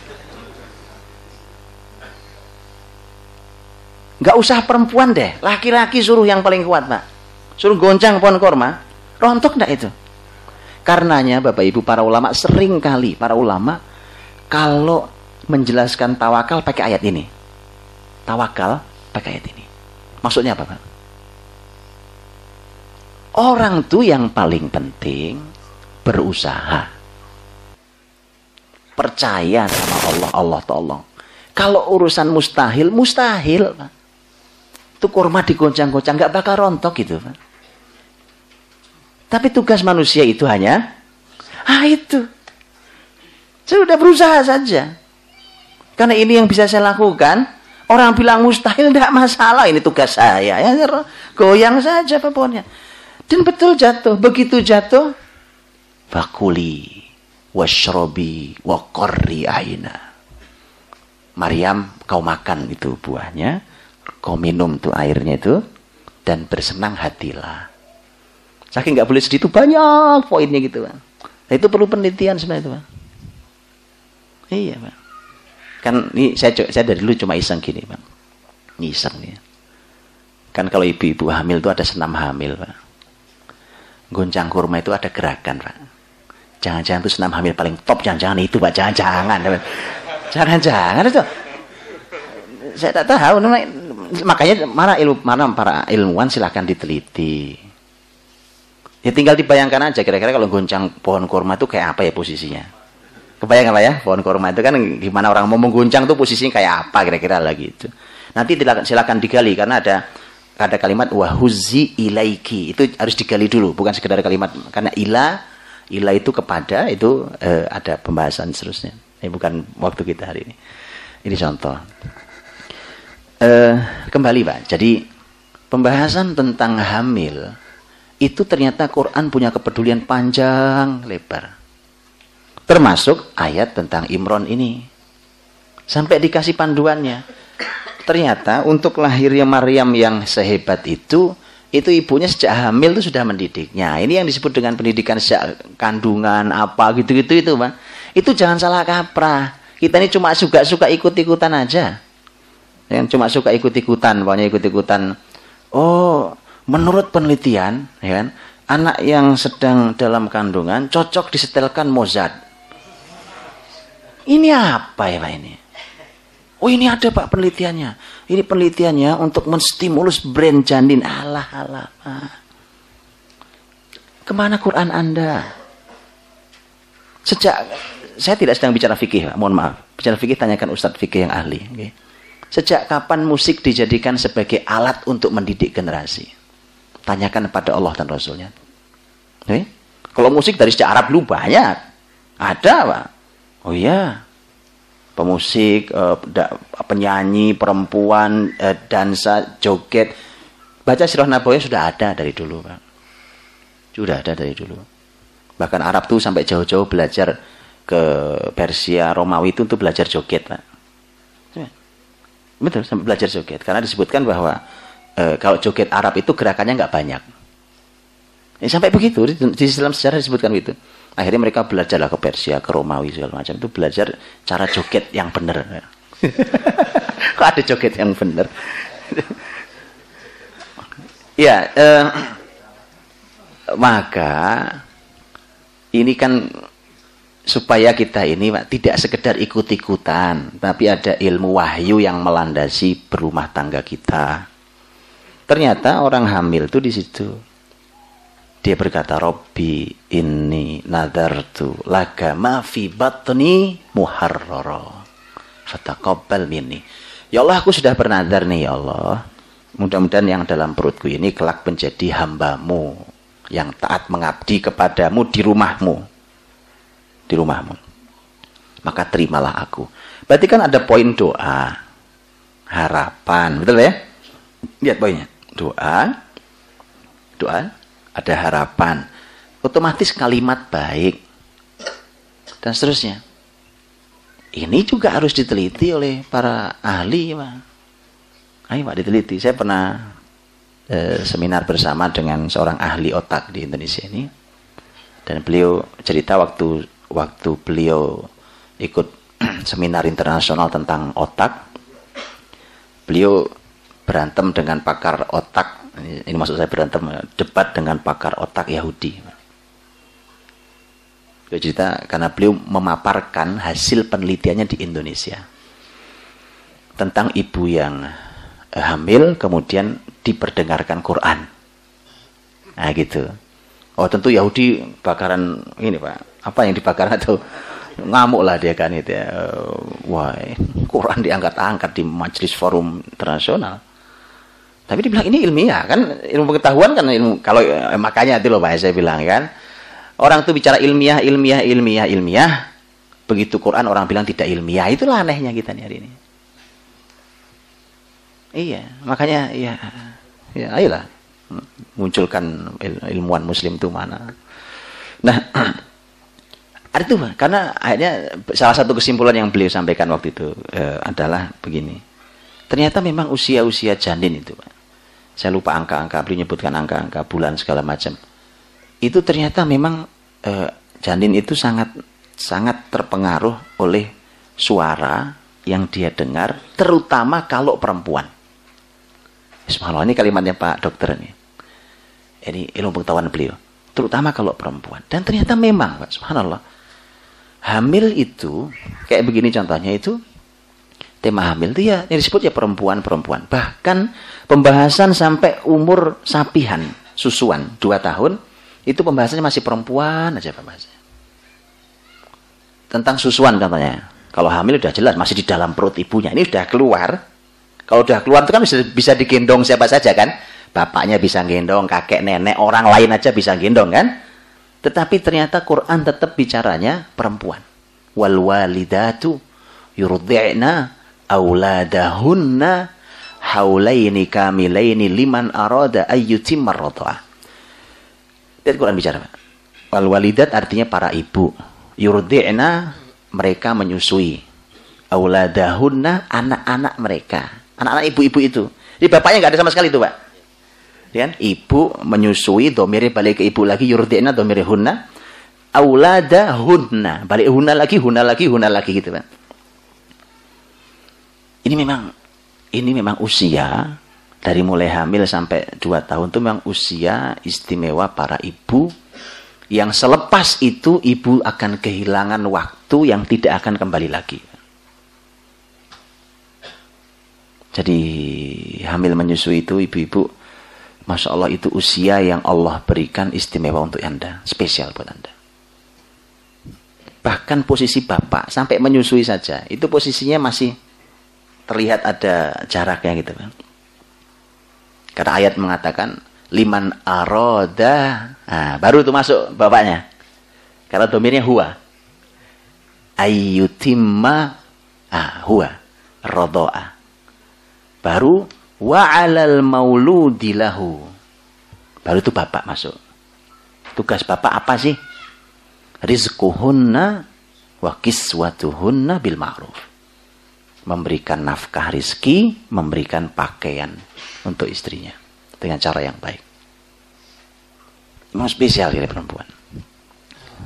Nggak usah perempuan deh. Laki-laki suruh yang paling kuat pak. Suruh goncang pohon korma. Rontok enggak itu? Karenanya bapak ibu para ulama sering kali para ulama kalau menjelaskan tawakal pakai ayat ini. Tawakal pakai ayat ini Maksudnya apa, Pak? Orang tuh yang paling penting berusaha. Percaya sama Allah, Allah tolong. Kalau urusan mustahil, mustahil, Pak. Itu kurma digoncang-goncang, nggak bakal rontok gitu, Pak. Tapi tugas manusia itu hanya, ah itu. Saya sudah berusaha saja. Karena ini yang bisa saya lakukan, Orang bilang mustahil tidak masalah ini tugas saya. Ya, goyang saja pohonnya. Dan betul jatuh. Begitu jatuh, fakuli washrobi wakorri aina. Maryam, kau makan itu buahnya, kau minum tuh airnya itu, dan bersenang hatilah. Saking nggak boleh sedih itu banyak poinnya gitu, Nah, itu perlu penelitian sebenarnya itu, Iya, Pak. Kan ini saya saya dari dulu cuma iseng gini, Pak. Iseng nih. Kan kalau ibu-ibu hamil itu ada senam hamil, Pak. Goncang kurma itu ada gerakan, Pak. Jangan-jangan itu senam hamil paling top, jangan-jangan itu, Pak. Jangan-jangan. Jangan-jangan itu. Saya tak tahu, makanya mana ilmu mana para ilmuwan silahkan diteliti. Ya tinggal dibayangkan aja kira-kira kalau goncang pohon kurma itu kayak apa ya posisinya. Kebayang apa ya pohon kurma itu kan gimana orang mau mengguncang tuh posisinya kayak apa kira-kira lagi itu. Nanti silakan digali karena ada ada kalimat wahuzi ilaiki itu harus digali dulu bukan sekedar kalimat karena ila ila itu kepada itu eh, ada pembahasan seterusnya. Ini bukan waktu kita hari ini. Ini contoh. Eh, kembali Pak. Jadi pembahasan tentang hamil itu ternyata Quran punya kepedulian panjang lebar. Termasuk ayat tentang Imron ini. Sampai dikasih panduannya. Ternyata untuk lahirnya Maryam yang sehebat itu, itu ibunya sejak hamil itu sudah mendidiknya. Ini yang disebut dengan pendidikan sejak kandungan apa gitu-gitu itu, Pak. Itu jangan salah kaprah. Kita ini cuma suka-suka ikut-ikutan aja. Yang cuma suka ikut-ikutan, pokoknya ikut-ikutan. Oh, menurut penelitian, ya kan, anak yang sedang dalam kandungan cocok disetelkan Mozart. Ini apa ya Pak ini? Oh ini ada Pak penelitiannya. Ini penelitiannya untuk menstimulus brain janin. Allah Allah Pak. Ke mana Quran Anda? Sejak saya tidak sedang bicara fikih, Pak. mohon maaf. Bicara fikih tanyakan Ustadz fikih yang ahli. Okay. Sejak kapan musik dijadikan sebagai alat untuk mendidik generasi? Tanyakan pada Allah dan Rasulnya. Eh? Kalau musik dari sejak Arab dulu banyak. Ada, Pak. Oh iya. Pemusik, eh, penyanyi, perempuan, eh, dansa, joget. Baca sirah Nabawi sudah ada dari dulu, Pak. Sudah ada dari dulu. Bahkan Arab tuh sampai jauh-jauh belajar ke Persia, Romawi itu untuk belajar joget, Pak. Betul, sampai belajar joget. Karena disebutkan bahwa e, kalau joget Arab itu gerakannya nggak banyak. Ya, sampai begitu di, di dalam sejarah disebutkan itu. Akhirnya mereka belajarlah ke Persia, ke Romawi segala macam itu belajar cara joget yang benar. Kok ada joget yang benar? ya, e, maka ini kan supaya kita ini Pak, tidak sekedar ikut-ikutan, tapi ada ilmu wahyu yang melandasi berumah tangga kita. Ternyata orang hamil itu di situ. Dia berkata, Robbi ini nadartu laga ma fi batni muharrara. Fataqabbal minni. Ya Allah, aku sudah bernadar nih ya Allah. Mudah-mudahan yang dalam perutku ini kelak menjadi hambamu. Yang taat mengabdi kepadamu di rumahmu. Di rumahmu. Maka terimalah aku. Berarti kan ada poin doa. Harapan. Betul ya? Lihat poinnya doa, doa, ada harapan, otomatis kalimat baik, dan seterusnya. Ini juga harus diteliti oleh para ahli, Pak. Ayo Pak diteliti. Saya pernah eh, seminar bersama dengan seorang ahli otak di Indonesia ini, dan beliau cerita waktu waktu beliau ikut seminar internasional tentang otak, beliau berantem dengan pakar otak ini, ini maksud saya berantem debat dengan pakar otak Yahudi. Beliau cerita karena beliau memaparkan hasil penelitiannya di Indonesia tentang ibu yang eh, hamil kemudian diperdengarkan Quran. Nah gitu. Oh tentu Yahudi bakaran ini pak. Apa yang dibakar atau ngamuk lah dia kan itu ya. wah Quran diangkat-angkat di majelis forum internasional tapi dibilang ini ilmiah kan ilmu pengetahuan kan ilmu kalau eh, makanya itu loh Pak saya bilang kan. Orang tuh bicara ilmiah, ilmiah, ilmiah, ilmiah. Begitu Quran orang bilang tidak ilmiah. Itulah anehnya kita nih hari ini. Iya, makanya ya ya ayolah munculkan il ilmuwan muslim itu mana. Nah, ada itu karena akhirnya salah satu kesimpulan yang beliau sampaikan waktu itu eh, adalah begini. Ternyata memang usia-usia janin itu, Pak saya lupa angka-angka, beliau menyebutkan angka-angka bulan segala macam. Itu ternyata memang e, janin itu sangat sangat terpengaruh oleh suara yang dia dengar, terutama kalau perempuan. Subhanallah, ini kalimatnya Pak Dokter ini. Ini ilmu pengetahuan beliau. Terutama kalau perempuan. Dan ternyata memang, Pak, subhanallah. Hamil itu, kayak begini contohnya itu, tema hamil itu ya, yang disebut ya perempuan-perempuan. Bahkan pembahasan sampai umur sapihan, susuan, dua tahun, itu pembahasannya masih perempuan aja pembahasannya. Tentang susuan contohnya. Kalau hamil udah jelas masih di dalam perut ibunya. Ini udah keluar. Kalau udah keluar itu kan bisa, bisa digendong siapa saja kan. Bapaknya bisa gendong, kakek, nenek, orang lain aja bisa gendong kan. Tetapi ternyata Quran tetap bicaranya perempuan. Wal walidatu yurdi'na auladahunna haulaini kamilaini liman arada ayyutimmar radha'ah. Dan Quran bicara. Wal walidat artinya para ibu. Yurdi'na mereka menyusui. Auladahunna anak-anak mereka. Anak-anak ibu-ibu itu. Jadi bapaknya nggak ada sama sekali itu, Pak. Ya, ibu menyusui, domiri balik ke ibu lagi, yurdi'na domiri hunna. Auladahunna. Balik hunna lagi, hunna lagi, hunna lagi gitu, Pak. Ini memang ini memang usia dari mulai hamil sampai 2 tahun itu memang usia istimewa para ibu yang selepas itu ibu akan kehilangan waktu yang tidak akan kembali lagi. Jadi hamil menyusui itu ibu-ibu, Masya Allah itu usia yang Allah berikan istimewa untuk Anda, spesial buat Anda. Bahkan posisi bapak sampai menyusui saja, itu posisinya masih terlihat ada jaraknya gitu. Karena ayat mengatakan, liman aroda. Nah, baru itu masuk bapaknya. Karena domirnya huwa. Ayyutimma ah, huwa. Rodoa. Baru wa'alal mauludilahu. Baru itu bapak masuk. Tugas bapak apa sih? Rizkuhunna wa kiswatuhunna bil ma'ruf. Memberikan nafkah rizki, memberikan pakaian untuk istrinya dengan cara yang baik. Memang spesial ya perempuan.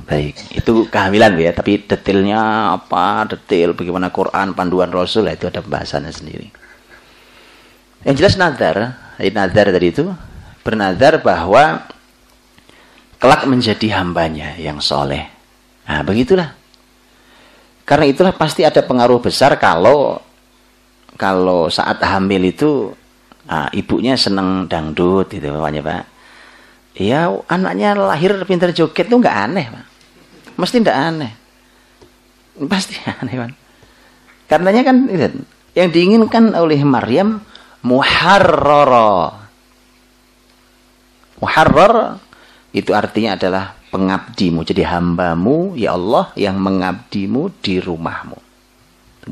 Baik, itu kehamilan ya, tapi detailnya apa, detail bagaimana Quran, panduan Rasul, itu ada pembahasannya sendiri. Yang jelas nazar, nazar tadi itu, bernazar bahwa kelak menjadi hambanya yang soleh. Nah, begitulah. Karena itulah pasti ada pengaruh besar kalau kalau saat hamil itu ah, ibunya seneng dangdut gitu bapaknya pak. Ya anaknya lahir pintar joget tuh nggak aneh pak. Mesti nggak aneh. Pasti aneh pak. Karenanya kan yang diinginkan oleh Maryam muharrara. Muharrar itu artinya adalah pengabdimu jadi hambamu ya Allah yang mengabdimu di rumahmu.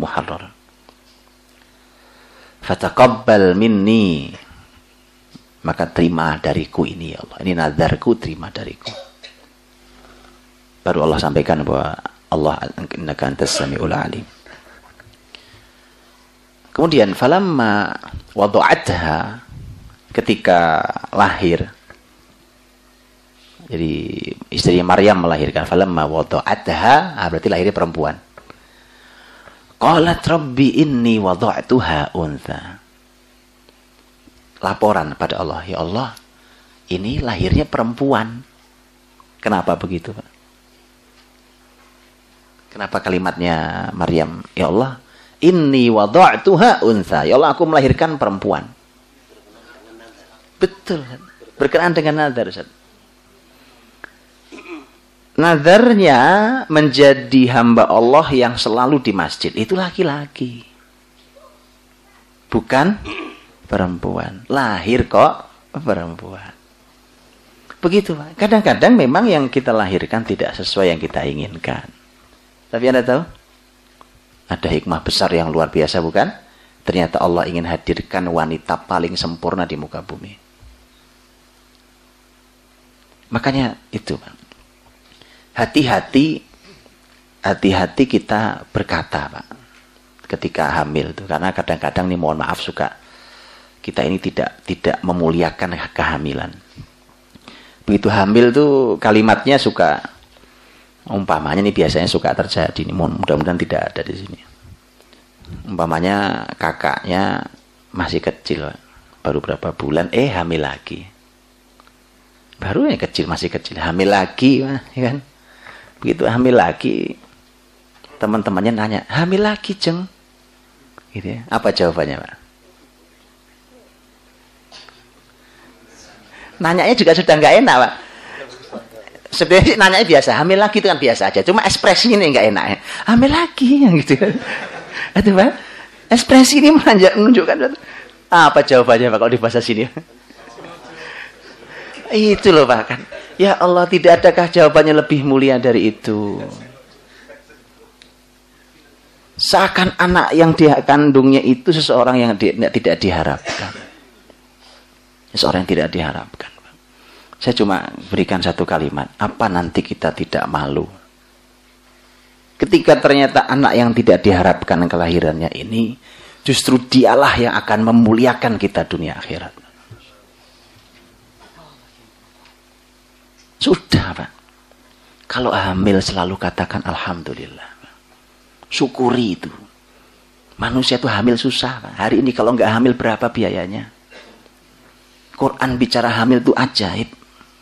Muharrar. Fataqabbal minni. Maka terima dariku ini ya Allah. Ini nazarku terima dariku. Baru Allah sampaikan bahwa Allah innaka antas samiul alim. Kemudian falamma wada'atha ketika lahir jadi istri Maryam melahirkan falamma wada'atha ah, berarti lahirnya perempuan Qalat rabbi inni wada'tuha untha. Laporan pada Allah, ya Allah, ini lahirnya perempuan. Kenapa begitu, Pak? Kenapa kalimatnya Maryam, ya Allah, inni wada'tuha untha. Ya Allah, aku melahirkan perempuan. Betul. Berkenaan dengan nazar, Ustaz nadarnya menjadi hamba Allah yang selalu di masjid. Itu laki-laki. Bukan perempuan. Lahir kok perempuan. Begitu Pak. Kadang-kadang memang yang kita lahirkan tidak sesuai yang kita inginkan. Tapi anda tahu? Ada hikmah besar yang luar biasa bukan? Ternyata Allah ingin hadirkan wanita paling sempurna di muka bumi. Makanya itu Pak hati-hati hati-hati kita berkata Pak ketika hamil tuh karena kadang-kadang nih mohon maaf suka kita ini tidak tidak memuliakan kehamilan. Begitu hamil tuh kalimatnya suka umpamanya nih biasanya suka terjadi nih. Mudah-mudahan tidak ada di sini. Umpamanya kakaknya masih kecil baru berapa bulan eh hamil lagi. Baru yang kecil masih kecil. Hamil lagi ya kan begitu hamil lagi teman-temannya nanya hamil lagi jeng gitu ya. Apa jawabannya pak? Nanyanya juga sudah nggak enak pak. Sebenarnya nanya biasa hamil lagi itu kan biasa aja cuma ekspresi ini nggak enak ya. hamil lagi yang gitu itu pak. Ekspresi ini menunjukkan. Apa jawabannya pak kalau di bahasa sini? Itu loh pak kan ya Allah tidak adakah jawabannya lebih mulia dari itu seakan anak yang dia kandungnya itu seseorang yang di, tidak diharapkan seseorang yang tidak diharapkan saya cuma berikan satu kalimat. Apa nanti kita tidak malu? Ketika ternyata anak yang tidak diharapkan kelahirannya ini, justru dialah yang akan memuliakan kita dunia akhirat. Sudah, Pak. Kalau hamil selalu katakan Alhamdulillah. Syukuri itu. Manusia itu hamil susah. Pak. Hari ini kalau nggak hamil berapa biayanya? Quran bicara hamil itu ajaib.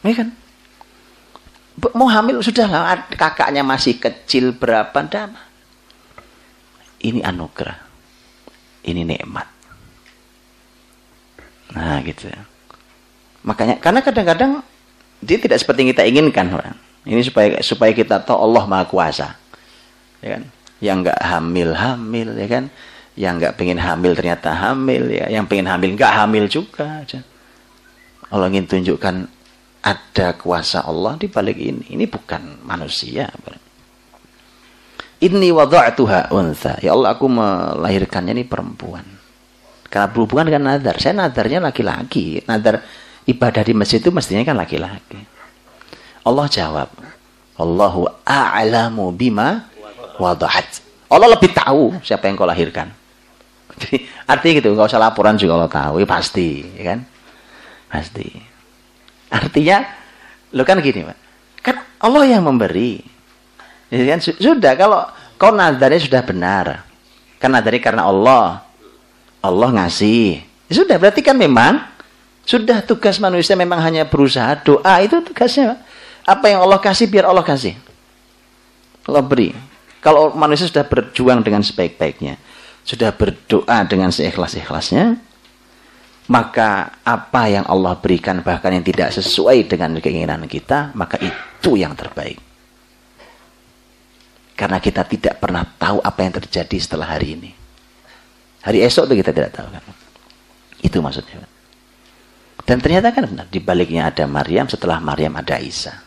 Ya kan? Mau hamil sudahlah kakaknya masih kecil berapa dama. Ini anugerah. Ini nikmat. Nah, gitu. Makanya karena kadang-kadang dia tidak seperti yang kita inginkan, orang. Ini supaya supaya kita tahu Allah Maha Kuasa. Ya kan? Yang enggak hamil-hamil, ya kan? Yang enggak pengen hamil ternyata hamil, ya. Yang pengen hamil enggak hamil juga. Allah ingin tunjukkan ada kuasa Allah di balik ini. Ini bukan manusia. Ini wada'tuha unsa. Ya Allah aku melahirkannya ini perempuan. Karena berhubungan dengan nadar. Saya nadarnya laki-laki. Nadar ibadah di masjid itu mestinya kan laki-laki. Allah jawab. Allahu a'lamu bima wada'at. Allah lebih tahu siapa yang kau lahirkan. Jadi artinya gitu, nggak usah laporan juga Allah tahu, ya pasti, ya kan? Pasti. Artinya, lo kan gini, Pak. Kan Allah yang memberi. Ya kan? Sudah, kalau kau nadarnya sudah benar. Kan nadarnya karena Allah. Allah ngasih. Ya sudah, berarti kan memang sudah tugas manusia memang hanya berusaha doa. Itu tugasnya. Apa yang Allah kasih, biar Allah kasih. Allah beri. Kalau manusia sudah berjuang dengan sebaik-baiknya. Sudah berdoa dengan seikhlas-ikhlasnya maka apa yang Allah berikan bahkan yang tidak sesuai dengan keinginan kita, maka itu yang terbaik. Karena kita tidak pernah tahu apa yang terjadi setelah hari ini. Hari esok itu kita tidak tahu kan. Itu maksudnya. Dan ternyata kan benar, di baliknya ada Maryam, setelah Maryam ada Isa.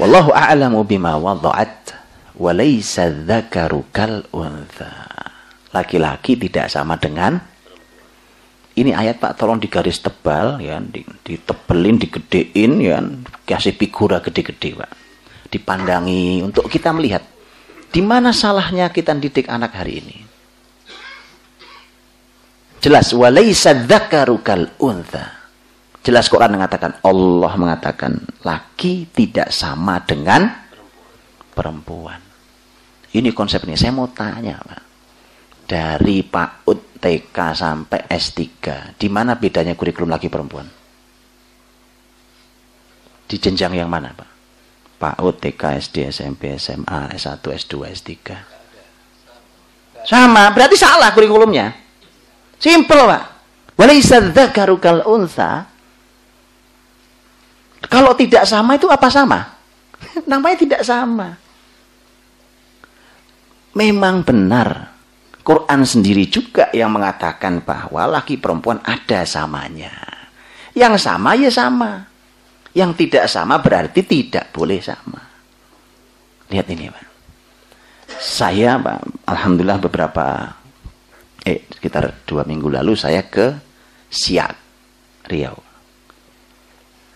Wallahu a'lamu bima wada'at wa laysa dzakaru kal untha. Laki-laki tidak sama dengan ini ayat Pak tolong digaris tebal ya, ditebelin, digedein ya, kasih figura gede-gede Pak. Dipandangi untuk kita melihat di mana salahnya kita didik anak hari ini. Jelas walaisa dzakaru kal untha. Jelas Quran mengatakan Allah mengatakan laki tidak sama dengan perempuan. Ini konsepnya. Saya mau tanya, Pak. Dari Pak Ud TK sampai S3. Di mana bedanya kurikulum laki perempuan? Di jenjang yang mana, Pak? PAUD, TK, SD, SMP, SMA, S1, S2, S3. Sama, berarti salah kurikulumnya. Simple, Pak. Walaysa dzakaru kal unsa. Kalau tidak sama itu apa sama? Namanya tidak sama. Memang benar Quran sendiri juga yang mengatakan bahwa laki perempuan ada samanya. Yang sama ya sama. Yang tidak sama berarti tidak boleh sama. Lihat ini Pak. Saya Pak, Alhamdulillah beberapa, eh sekitar dua minggu lalu saya ke Siak, Riau.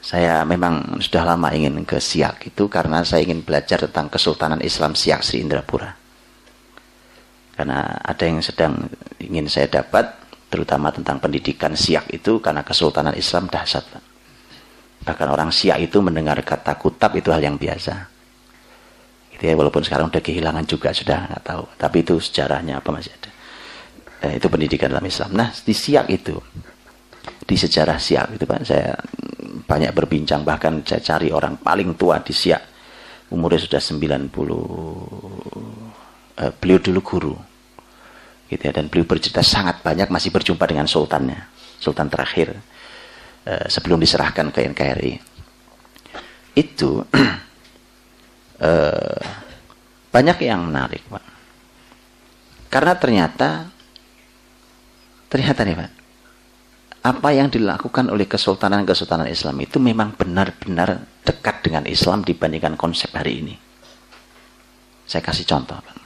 Saya memang sudah lama ingin ke Siak itu karena saya ingin belajar tentang Kesultanan Islam Siak Sri Indrapura karena ada yang sedang ingin saya dapat terutama tentang pendidikan siak itu karena kesultanan Islam dahsyat bahkan orang siak itu mendengar kata kutab itu hal yang biasa Gitu ya, walaupun sekarang udah kehilangan juga sudah nggak tahu. Tapi itu sejarahnya apa masih ada. Eh, itu pendidikan dalam Islam. Nah di Siak itu, di sejarah Siak itu Pak, saya banyak berbincang bahkan saya cari orang paling tua di Siak. Umurnya sudah 90 eh, beliau dulu guru gitu ya dan beliau bercerita sangat banyak masih berjumpa dengan sultannya sultan terakhir eh, sebelum diserahkan ke NKRI itu eh, banyak yang menarik Pak. Karena ternyata ternyata nih Pak apa yang dilakukan oleh kesultanan-kesultanan Islam itu memang benar-benar dekat dengan Islam dibandingkan konsep hari ini. Saya kasih contoh. Pak.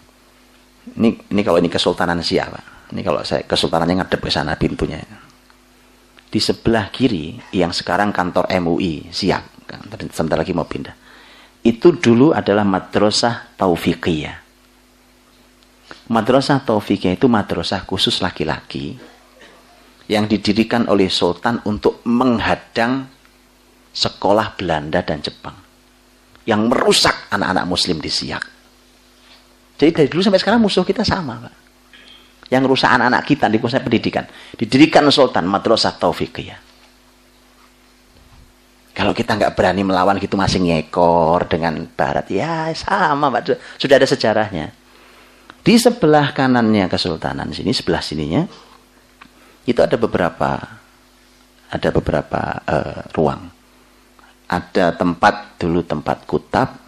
Ini, ini kalau ini kesultanan siapa? Ini kalau saya kesultanannya ngadep ke sana pintunya. Di sebelah kiri yang sekarang kantor MUI siap. Kan, sebentar lagi mau pindah. Itu dulu adalah madrasah taufiqiyah. Madrasah taufiqiyah itu madrasah khusus laki-laki yang didirikan oleh sultan untuk menghadang sekolah Belanda dan Jepang yang merusak anak-anak muslim di Siak. Jadi dari dulu sampai sekarang musuh kita sama, Pak. Yang merusak anak-anak kita di pusat pendidikan. Didirikan sultan Madrasah Taufiqiyah. Kalau kita nggak berani melawan gitu masih ngekor dengan barat, ya sama Pak. Sudah ada sejarahnya. Di sebelah kanannya kesultanan sini, sebelah sininya, itu ada beberapa ada beberapa uh, ruang. Ada tempat dulu tempat kutab,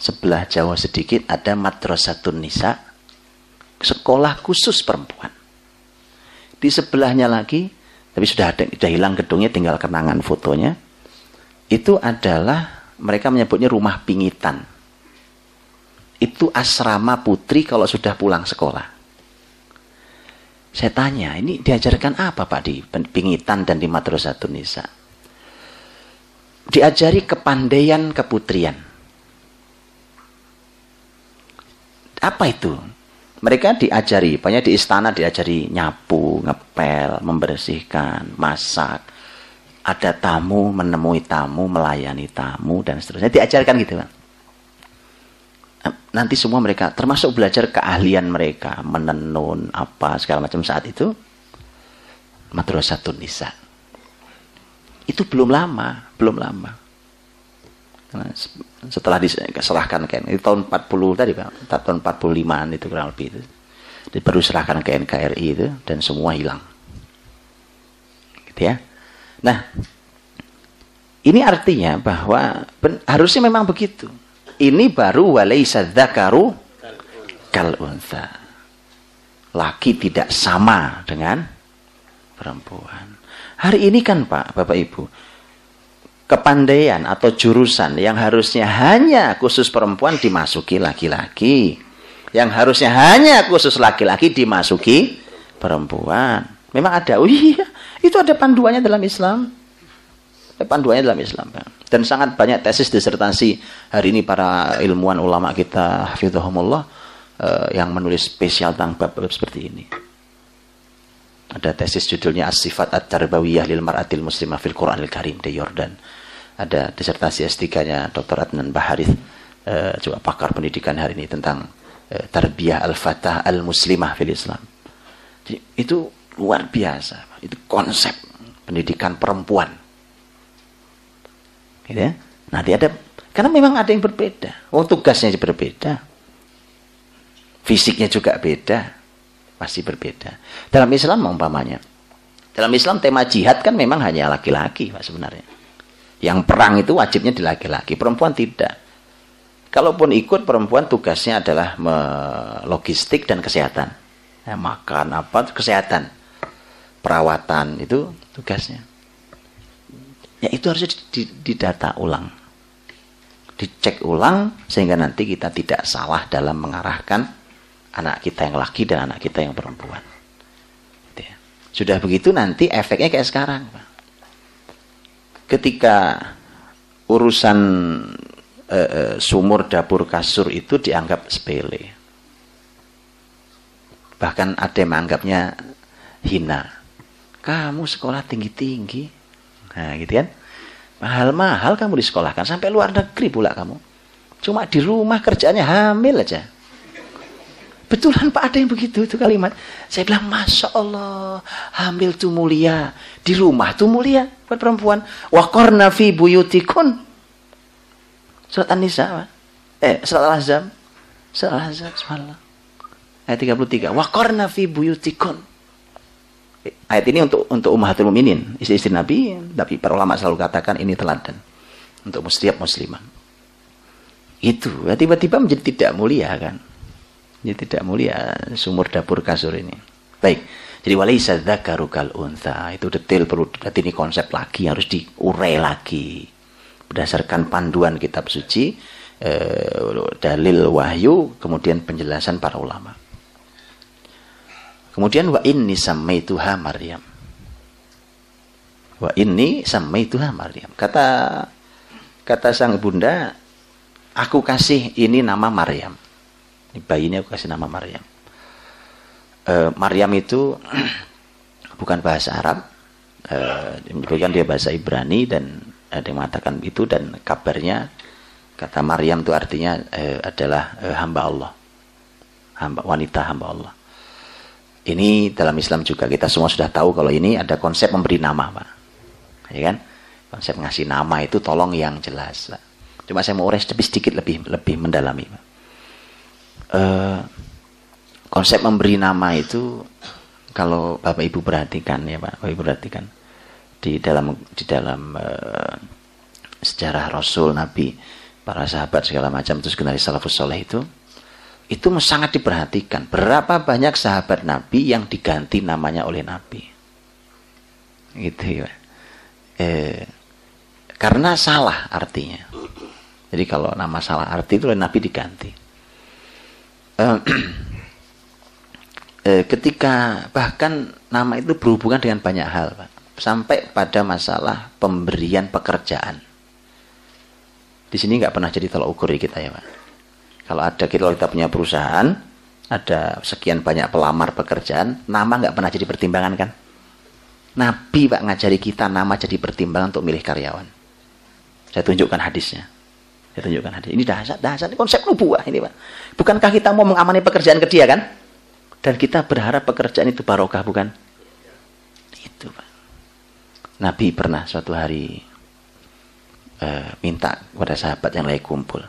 sebelah Jawa sedikit ada madrasatun nisa, sekolah khusus perempuan. Di sebelahnya lagi, tapi sudah ada sudah hilang gedungnya tinggal kenangan fotonya. Itu adalah mereka menyebutnya rumah pingitan. Itu asrama putri kalau sudah pulang sekolah. Saya tanya, ini diajarkan apa Pak di Pingitan dan di Madrasatun Nisa? Diajari kepandaian keputrian. Apa itu? Mereka diajari, banyak di istana diajari nyapu, ngepel, membersihkan, masak. Ada tamu, menemui tamu, melayani tamu, dan seterusnya. Diajarkan gitu kan nanti semua mereka termasuk belajar keahlian mereka menenun apa segala macam. Saat itu madrasatun nisa. Itu belum lama belum lama. Setelah diserahkan ke itu tahun 40 tadi Pak. Tahun 45an itu kurang lebih itu. Baru serahkan ke NKRI itu dan semua hilang. Gitu ya. Nah ini artinya bahwa harusnya memang begitu ini baru walaysa dzakaru kal. Laki tidak sama dengan perempuan. Hari ini kan Pak, Bapak Ibu, kepandaian atau jurusan yang harusnya hanya khusus perempuan dimasuki laki-laki. Yang harusnya hanya khusus laki-laki dimasuki perempuan. Memang ada. Oh iya, itu ada panduannya dalam Islam. Panduannya dalam Islam. Dan sangat banyak tesis disertasi hari ini para ilmuwan ulama kita hafizahumullah uh, yang menulis spesial tentang bab-bab seperti ini. Ada tesis judulnya As-Sifat At-Tarbawiyah lil Mar'atil Muslimah fil Qur'anil Karim di Yordan. Ada disertasi S3-nya Dr. Adnan Baharith, uh, juga pakar pendidikan hari ini tentang uh, Tarbiyah Al-Fatah Al-Muslimah fil Islam. Jadi, itu luar biasa. Itu konsep pendidikan perempuan Gitu ya. Nanti ada karena memang ada yang berbeda. Oh tugasnya berbeda. Fisiknya juga beda. Pasti berbeda. Dalam Islam umpamanya. Dalam Islam tema jihad kan memang hanya laki-laki Pak sebenarnya. Yang perang itu wajibnya di laki-laki, perempuan tidak. Kalaupun ikut perempuan tugasnya adalah logistik dan kesehatan. Ya, makan apa kesehatan. Perawatan itu tugasnya. Ya itu harusnya didata ulang. Dicek ulang sehingga nanti kita tidak salah dalam mengarahkan anak kita yang laki dan anak kita yang perempuan. Gitu ya. Sudah begitu nanti efeknya kayak sekarang. Ketika urusan e, e, sumur dapur kasur itu dianggap sepele. Bahkan ada yang menganggapnya hina. Kamu sekolah tinggi-tinggi, Nah, gitu kan. Mahal-mahal kamu disekolahkan sampai luar negeri pula kamu. Cuma di rumah kerjaannya hamil aja. Betulan Pak ada yang begitu itu kalimat. Saya bilang Masya Allah hamil tuh mulia. Di rumah tuh mulia buat perempuan. Wakorna fi buyutikun. Surat An-Nisa. Eh surat Al-Azam. Surat Al-Azam. Subhanallah. Ayat 33. Wakorna fi buyutikun. Ayat ini untuk untuk ummahatul muminin, istri-istri Nabi, tapi para ulama selalu katakan ini teladan untuk setiap muslimah. Itu tiba-tiba menjadi tidak mulia kan? Jadi tidak mulia sumur dapur kasur ini. Baik. Jadi walaisa dzakaru kal untha. Itu detail perlu berarti ini konsep lagi harus diurai lagi. Berdasarkan panduan kitab suci, eh, dalil wahyu, kemudian penjelasan para ulama. Kemudian wa inni samaituha Maryam. Wa inni samaituha Maryam. Kata kata sang bunda, aku kasih ini nama Maryam. Ini bayi ini aku kasih nama Maryam. E, Maryam itu bukan bahasa Arab, e, dia bahasa Ibrani dan ada yang mengatakan itu dan kabarnya kata Maryam itu artinya e, adalah e, hamba Allah, hamba wanita hamba Allah. Ini dalam Islam juga kita semua sudah tahu kalau ini ada konsep memberi nama, Pak. Ya kan? Konsep ngasih nama itu tolong yang jelas. Pak. Cuma saya mau urai sedikit lebih lebih mendalami, Pak uh, konsep memberi nama itu kalau Bapak Ibu perhatikan ya Pak, Bapak Ibu perhatikan di dalam di dalam uh, sejarah Rasul Nabi para sahabat segala macam terus generasi salafus soleh itu itu sangat diperhatikan berapa banyak sahabat Nabi yang diganti namanya oleh Nabi gitu ya eh, karena salah artinya jadi kalau nama salah arti itu oleh Nabi diganti Eh, eh, ketika bahkan nama itu berhubungan dengan banyak hal, Pak. Sampai pada masalah pemberian pekerjaan. Di sini nggak pernah jadi tolak ukur kita ya, Pak. Kalau ada kita, kita punya perusahaan, ada sekian banyak pelamar pekerjaan, nama nggak pernah jadi pertimbangan kan? Nabi Pak ngajari kita nama jadi pertimbangan untuk milih karyawan. Saya tunjukkan hadisnya. Saya tunjukkan hadis. Ini dasar, dasar ini konsep nubuah ini, Pak. Bukankah kita mau mengamani pekerjaan ke dia kan? Dan kita berharap pekerjaan itu barokah, bukan? Itu, Pak. Nabi pernah suatu hari uh, minta kepada sahabat yang lagi kumpul.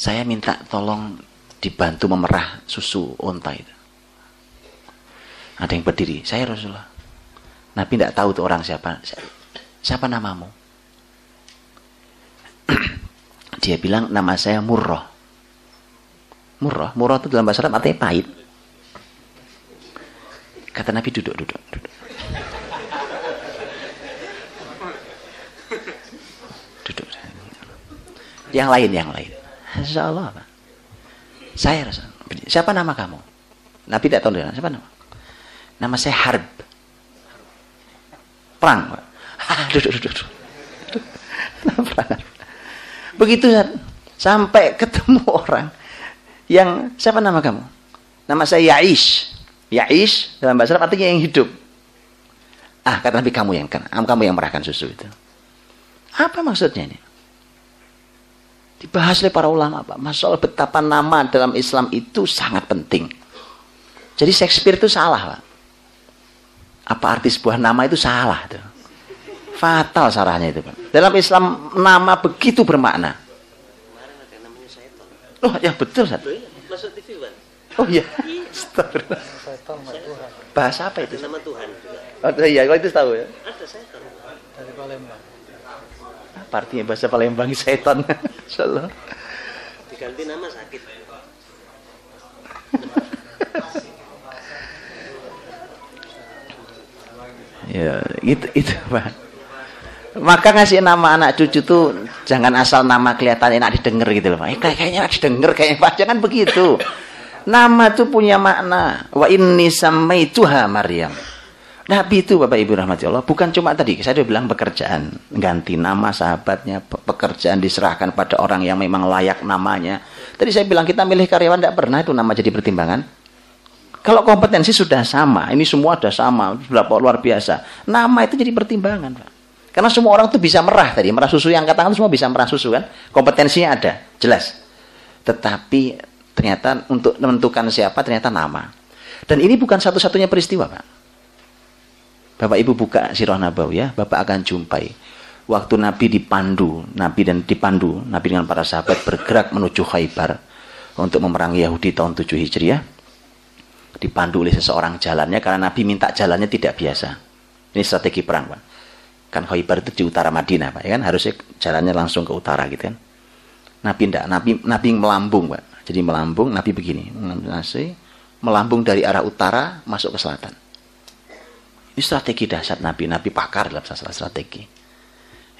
Saya minta tolong dibantu memerah susu onta itu. Ada yang berdiri, saya Rasulullah. Nabi tidak tahu tuh orang siapa. Siapa namamu? Dia bilang nama saya Murrah. Murrah, Murrah itu dalam bahasa Arab artinya pahit. Kata Nabi duduk, duduk, duduk. Duduk. Yang lain, yang lain. Insya Allah, Pak. Saya rasa. Siapa nama kamu? Nabi tidak tahu siapa nama. Nama saya Harb. Perang, Pak. duduk, duduk. Perang. Begitu sampai ketemu orang yang siapa nama kamu? Nama saya Yaish. Yaish dalam bahasa Arab artinya yang hidup. Ah, kata Nabi kamu yang kan, kamu yang merahkan susu itu. Apa maksudnya ini? Dibahas oleh para ulama, Pak. Masalah betapa nama dalam Islam itu sangat penting. Jadi Shakespeare itu salah, Pak. Apa arti sebuah nama itu salah tuh. Fatal sarahnya itu, Pak. Dalam Islam nama begitu bermakna. Oh, ya betul, Sat. Masuk TV, Pak. Oh iya. Bahasa apa itu? Nama Tuhan Oh iya, kau itu tahu ya? Ada setan. Dari Palembang. Apa artinya bahasa Palembang setan? Insyaallah. Diganti nama sakit. ya, itu itu, Pak. Maka ngasih nama anak cucu tuh jangan asal nama kelihatan enak didengar gitu loh. Eh, kayaknya enak didengar kayaknya Pak. Jangan begitu. Nama tuh punya makna. Wa inni samaituha Maryam. Nabi itu Bapak Ibu rahmati Allah bukan cuma tadi saya udah bilang pekerjaan ganti nama sahabatnya pekerjaan diserahkan pada orang yang memang layak namanya. Tadi saya bilang kita milih karyawan tidak pernah itu nama jadi pertimbangan. Kalau kompetensi sudah sama, ini semua sudah sama, berapa luar biasa. Nama itu jadi pertimbangan, Pak. Karena semua orang tuh bisa merah tadi, merah susu yang katakan semua bisa merah susu kan. Kompetensinya ada, jelas. tetapi ternyata untuk menentukan siapa ternyata nama. Dan ini bukan satu-satunya peristiwa, Pak. Bapak Ibu buka Sirah Nabawi ya, Bapak akan jumpai waktu Nabi dipandu, Nabi dan dipandu, Nabi dengan para sahabat bergerak menuju Khaybar untuk memerangi Yahudi tahun 7 Hijriah. Dipandu oleh seseorang jalannya karena Nabi minta jalannya tidak biasa. Ini strategi perang, Pak. Kan Khaybar itu di utara Madinah, Pak, ya kan? Harusnya jalannya langsung ke utara gitu kan. Nabi tidak, Nabi Nabi melambung, Pak. Jadi melambung, Nabi begini, melambung dari arah utara masuk ke selatan. Ini strategi dahsyat Nabi. Nabi pakar dalam masalah strategi.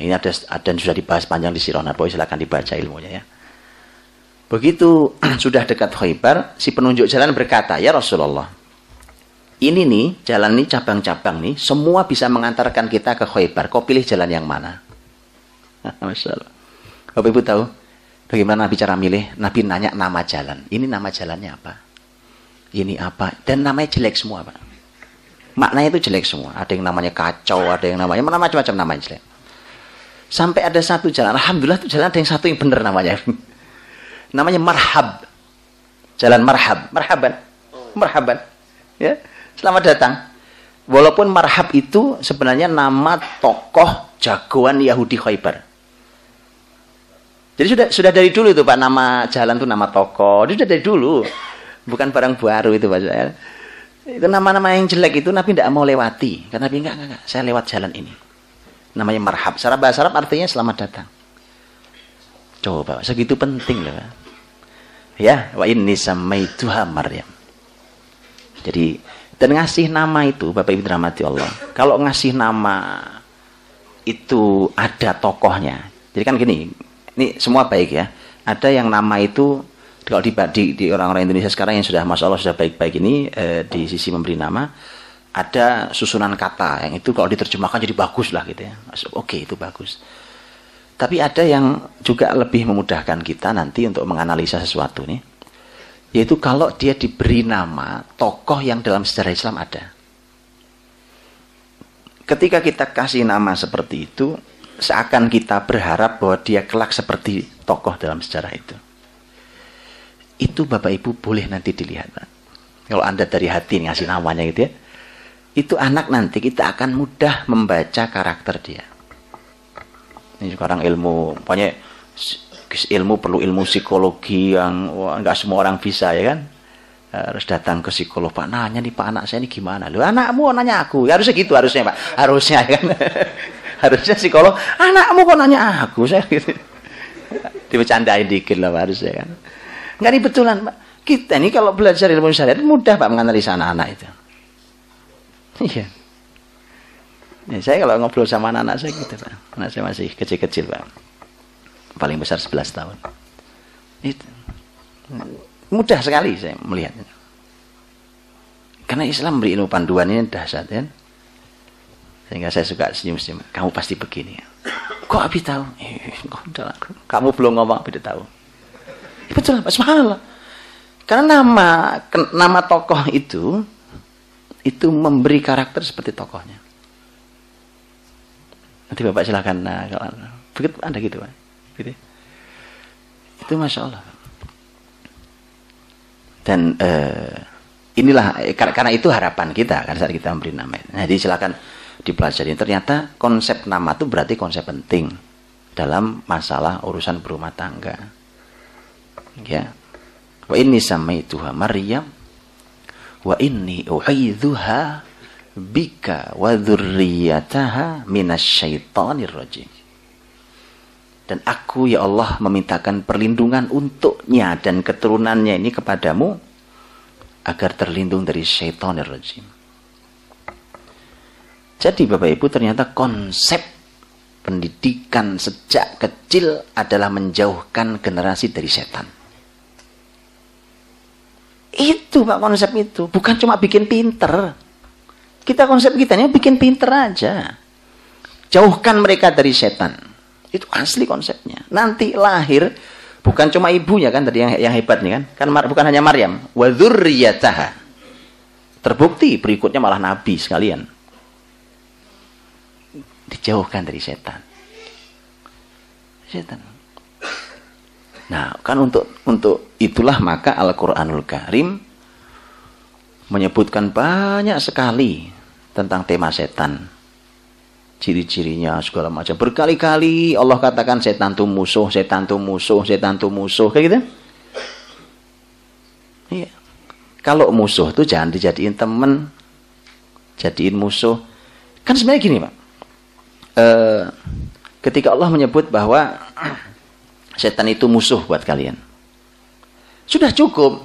Ini ada dan sudah dibahas panjang di Sirah Nabawi, silakan dibaca ilmunya ya. Begitu sudah dekat Khaybar, si penunjuk jalan berkata, "Ya Rasulullah, ini nih, jalan ini cabang-cabang nih, semua bisa mengantarkan kita ke Khaybar. Kau pilih jalan yang mana?" Masya Allah. Bapak Ibu tahu bagaimana Nabi cara milih? Nabi nanya nama jalan. Ini nama jalannya apa? Ini apa? Dan namanya jelek semua, Pak. Maknanya itu jelek semua. Ada yang namanya kacau, ada yang namanya macam-macam namanya jelek. Sampai ada satu jalan, Alhamdulillah itu jalan ada yang satu yang benar namanya. namanya Marhab. Jalan Marhab. Marhaban. Marhaban. Ya. Selamat datang. Walaupun Marhab itu sebenarnya nama tokoh jagoan Yahudi Khaybar. Jadi sudah sudah dari dulu itu Pak nama jalan itu nama tokoh. Itu sudah dari dulu. Bukan barang baru itu Pak. Itu nama-nama yang jelek itu Nabi tidak mau lewati. Karena Nabi enggak, enggak, enggak. Saya lewat jalan ini namanya marhab. Secara bahasa Arab artinya selamat datang. Coba, segitu penting loh. Ya, wa inni samaituha Maryam. Jadi dan ngasih nama itu Bapak Ibu dirahmati Allah. Kalau ngasih nama itu ada tokohnya. Jadi kan gini, ini semua baik ya. Ada yang nama itu kalau di, di, orang-orang Indonesia sekarang yang sudah masya Allah sudah baik-baik ini eh, di sisi memberi nama ada susunan kata yang itu kalau diterjemahkan jadi bagus lah gitu ya. Oke, itu bagus. Tapi ada yang juga lebih memudahkan kita nanti untuk menganalisa sesuatu nih. Yaitu kalau dia diberi nama tokoh yang dalam sejarah Islam ada. Ketika kita kasih nama seperti itu, seakan kita berharap bahwa dia kelak seperti tokoh dalam sejarah itu. Itu Bapak Ibu boleh nanti dilihat. Kalau Anda dari hati ngasih namanya gitu ya itu anak nanti kita akan mudah membaca karakter dia. Ini sekarang ilmu, pokoknya ilmu perlu ilmu psikologi yang nggak semua orang bisa ya kan. Harus datang ke psikolog, Pak nanya nih Pak anak saya ini gimana? Lu anakmu nanya aku, ya, harusnya gitu harusnya Pak, harusnya ya kan. harusnya psikolog, anakmu kok nanya aku, saya gitu. Dibecandain dikit lah Pak, harusnya kan. Nggak dibetulan Pak. Kita ini kalau belajar ilmu syariat mudah Pak menganalisa anak-anak itu. Iya. Ya, saya kalau ngobrol sama anak-anak saya gitu Pak. Anak saya masih kecil-kecil Pak. Paling besar 11 tahun. Itu. Mudah sekali saya melihatnya. Karena Islam beri ilmu panduan ini dahsyat ya. Sehingga saya suka senyum-senyum. Kamu pasti begini. Kok Abi tahu? Eh, kamu belum ngomong Abi tahu. Betul subhanallah. Karena nama nama tokoh itu itu memberi karakter seperti tokohnya. Nanti Bapak silahkan nah, kalau begitu Anda gitu Pak. Gitu. Itu Masya Allah. Dan eh, inilah eh, karena itu harapan kita karena saat kita memberi nama. Nah, jadi silakan dipelajari. Ternyata konsep nama itu berarti konsep penting dalam masalah urusan berumah tangga. Ya. Wa ini sama itu Maryam. Wa inni u'idzuha bika wa dzurriyyataha minasyaitonir rajim. Dan aku ya Allah memintakan perlindungan untuknya dan keturunannya ini kepadamu agar terlindung dari syaitonir rajim. Jadi Bapak Ibu ternyata konsep pendidikan sejak kecil adalah menjauhkan generasi dari setan itu Pak konsep itu. Bukan cuma bikin pinter. Kita konsep kita ini bikin pinter aja. Jauhkan mereka dari setan. Itu asli konsepnya. Nanti lahir bukan cuma ibunya kan tadi yang, yang hebat nih kan. Kan bukan hanya Maryam. Wa Terbukti berikutnya malah nabi sekalian. Dijauhkan dari setan. Setan. Nah, kan untuk untuk itulah maka Al-Qur'anul Karim menyebutkan banyak sekali tentang tema setan. Ciri-cirinya segala macam. Berkali-kali Allah katakan setan itu musuh, setan itu musuh, setan itu musuh, kayak gitu. Iya. Kalau musuh itu jangan dijadiin teman, jadiin musuh. Kan sebenarnya gini, Pak. E, ketika Allah menyebut bahwa setan itu musuh buat kalian. Sudah cukup.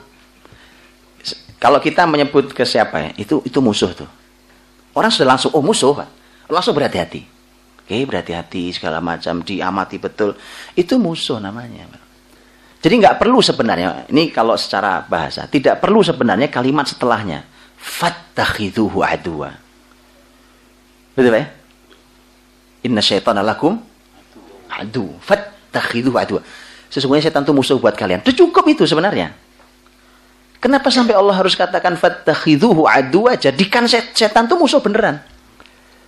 Kalau kita menyebut ke siapa ya, itu itu musuh tuh. Orang sudah langsung, oh musuh. Langsung berhati-hati. Oke, berhati-hati segala macam, diamati betul. Itu musuh namanya. Jadi nggak perlu sebenarnya, ini kalau secara bahasa, tidak perlu sebenarnya kalimat setelahnya. Fattakhiduhu adwa. Betul ya? Inna syaitana lakum adu. Fat Takhidu adwa. Sesungguhnya setan itu musuh buat kalian. Itu cukup itu sebenarnya. Kenapa sampai Allah harus katakan fattakhiduhu adwa? Jadikan setan itu musuh beneran.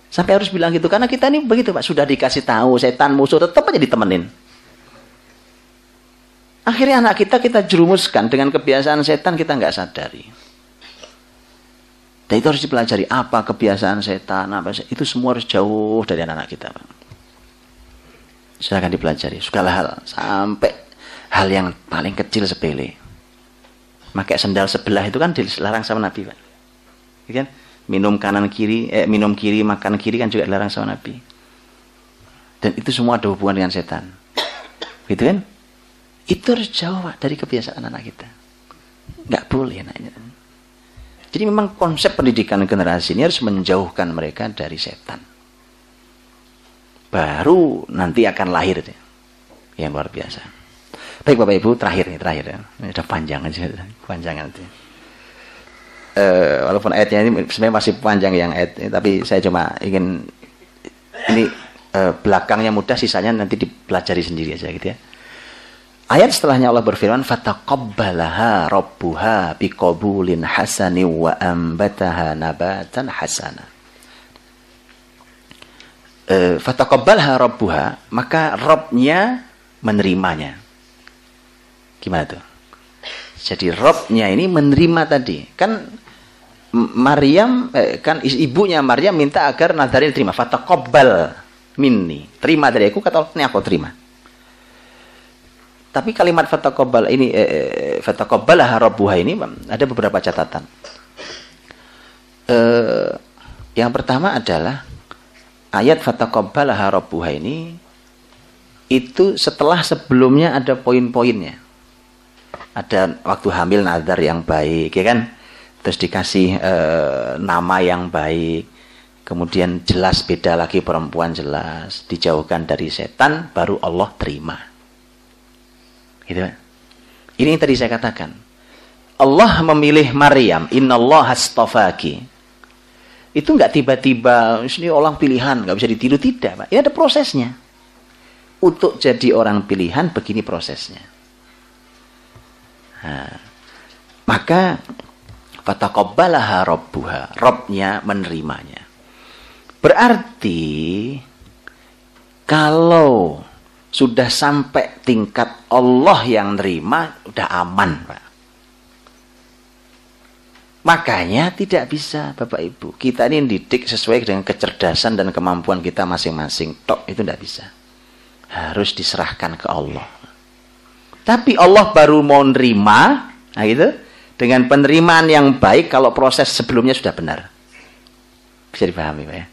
Sampai harus bilang gitu karena kita ini begitu Pak, sudah dikasih tahu setan musuh tetap aja ditemenin. Akhirnya anak kita kita jerumuskan dengan kebiasaan setan kita nggak sadari. Dan itu harus dipelajari apa kebiasaan setan apa itu semua harus jauh dari anak-anak kita, Pak. Silahkan dipelajari. Segala hal. Sampai hal yang paling kecil sepele. Pakai sendal sebelah itu kan dilarang sama Nabi. Pak. Ya kan? Minum kanan kiri, eh, minum kiri, makan kiri kan juga dilarang sama Nabi. Dan itu semua ada hubungan dengan setan. Gitu kan? Itu harus jauh Pak, dari kebiasaan anak kita. Nggak boleh anaknya. Jadi memang konsep pendidikan generasi ini harus menjauhkan mereka dari setan baru nanti akan lahir yang luar biasa. Baik Bapak Ibu, terakhir nih, terakhir ya. Ini udah panjang aja, panjang nanti. Uh, walaupun ayatnya ini sebenarnya masih panjang yang ayat, tapi saya cuma ingin ini uh, belakangnya mudah, sisanya nanti dipelajari sendiri aja gitu ya. Ayat setelahnya Allah berfirman, "Fataqabbalaha rabbuha biqabulin hasani wa ambataha nabatan hasana." Eh, fataqabbalha rabbuha, maka Robnya menerimanya. Gimana tuh? Jadi Robnya ini menerima tadi. Kan Maryam, eh, kan ibunya Maryam minta agar Nazarin terima. Fataqabbal minni. Terima dari aku, kata ini aku terima. Tapi kalimat fataqabbal ini, eh, eh fataqabbalha rabbuha ini ada beberapa catatan. Eh, yang pertama adalah ayat fataqabbalaha rabbuha ini itu setelah sebelumnya ada poin-poinnya. Ada waktu hamil nazar yang baik, ya kan? Terus dikasih e, nama yang baik. Kemudian jelas beda lagi perempuan jelas, dijauhkan dari setan baru Allah terima. Gitu kan? Ini yang tadi saya katakan. Allah memilih Maryam, innallaha astafaki itu nggak tiba-tiba ini orang pilihan nggak bisa ditiru. Tidak pak. Ini ada prosesnya. Untuk jadi orang pilihan begini prosesnya. Nah, maka fataqabbalaha rabbuha robnya menerimanya. Berarti kalau sudah sampai tingkat Allah yang nerima udah aman pak Makanya tidak bisa Bapak Ibu. Kita ini didik sesuai dengan kecerdasan dan kemampuan kita masing-masing. Tok itu tidak bisa. Harus diserahkan ke Allah. Tapi Allah baru mau nerima, nah gitu, dengan penerimaan yang baik kalau proses sebelumnya sudah benar. Bisa dipahami Pak ya?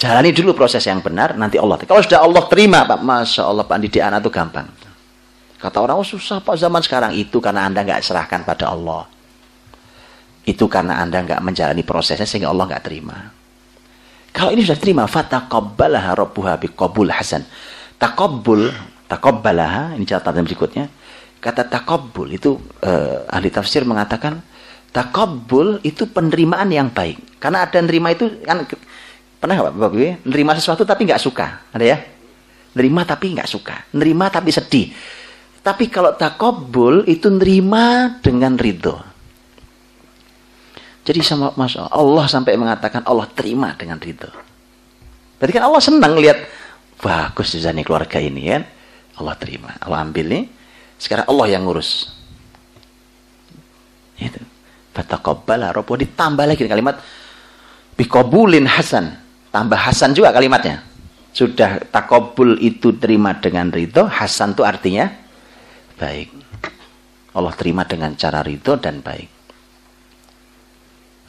Jalani dulu proses yang benar, nanti Allah. Kalau sudah Allah terima, Pak, Masya Allah, Pak, didik anak itu gampang. Kata orang, oh susah Pak zaman sekarang. Itu karena Anda nggak serahkan pada Allah. Itu karena Anda nggak menjalani prosesnya sehingga Allah nggak terima. Kalau ini sudah terima, fataqabbalaha rabbuha biqabul hasan. Taqabbul, taqabbalaha, ini catatan berikutnya. Kata taqabbul itu eh, ahli tafsir mengatakan taqabbul itu penerimaan yang baik. Karena ada nerima itu kan pernah nggak Bapak Ibu? Nerima sesuatu tapi nggak suka. Ada ya? Nerima tapi nggak suka. Nerima tapi sedih tapi kalau takobul itu nerima dengan ridho. Jadi sama Masya Allah sampai mengatakan Allah terima dengan ridho. Berarti kan Allah senang lihat bagus nih keluarga ini kan. Allah terima. Allah ambil nih. Sekarang Allah yang ngurus. Itu. Fataqabbala rabbuh ditambah lagi kalimat bikobulin hasan. Tambah hasan juga kalimatnya. Sudah takobul itu terima dengan ridho, hasan itu artinya baik. Allah terima dengan cara ridho dan baik.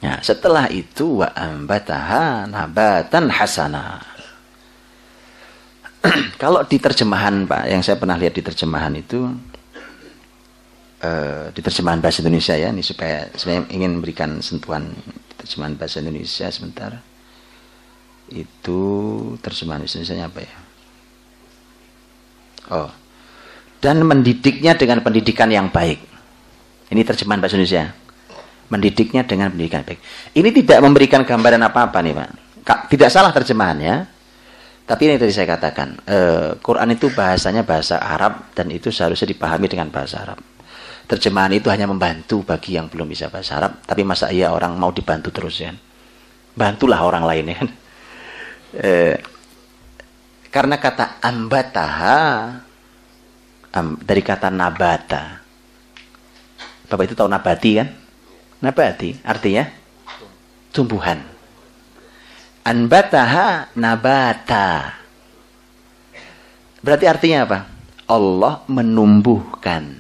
Nah, setelah itu wa ambataha nabatan hasana. Kalau di terjemahan Pak, yang saya pernah lihat di terjemahan itu uh, di terjemahan bahasa Indonesia ya, ini supaya saya ingin memberikan sentuhan terjemahan bahasa Indonesia sebentar. Itu terjemahan bahasa Indonesia apa ya? Oh. Dan mendidiknya dengan pendidikan yang baik. Ini terjemahan bahasa Indonesia mendidiknya dengan pendidikan baik. Ini tidak memberikan gambaran apa-apa nih Pak. Tidak salah terjemahannya, tapi ini tadi saya katakan, eh, Quran itu bahasanya bahasa Arab dan itu seharusnya dipahami dengan bahasa Arab. Terjemahan itu hanya membantu bagi yang belum bisa bahasa Arab, tapi masa iya orang mau dibantu terus ya? Bantulah orang lain ya. Eh, karena kata ambataha am, dari kata nabata. Bapak itu tahu nabati kan? Nabati artinya tumbuhan. Anbataha nabata. Berarti artinya apa? Allah menumbuhkan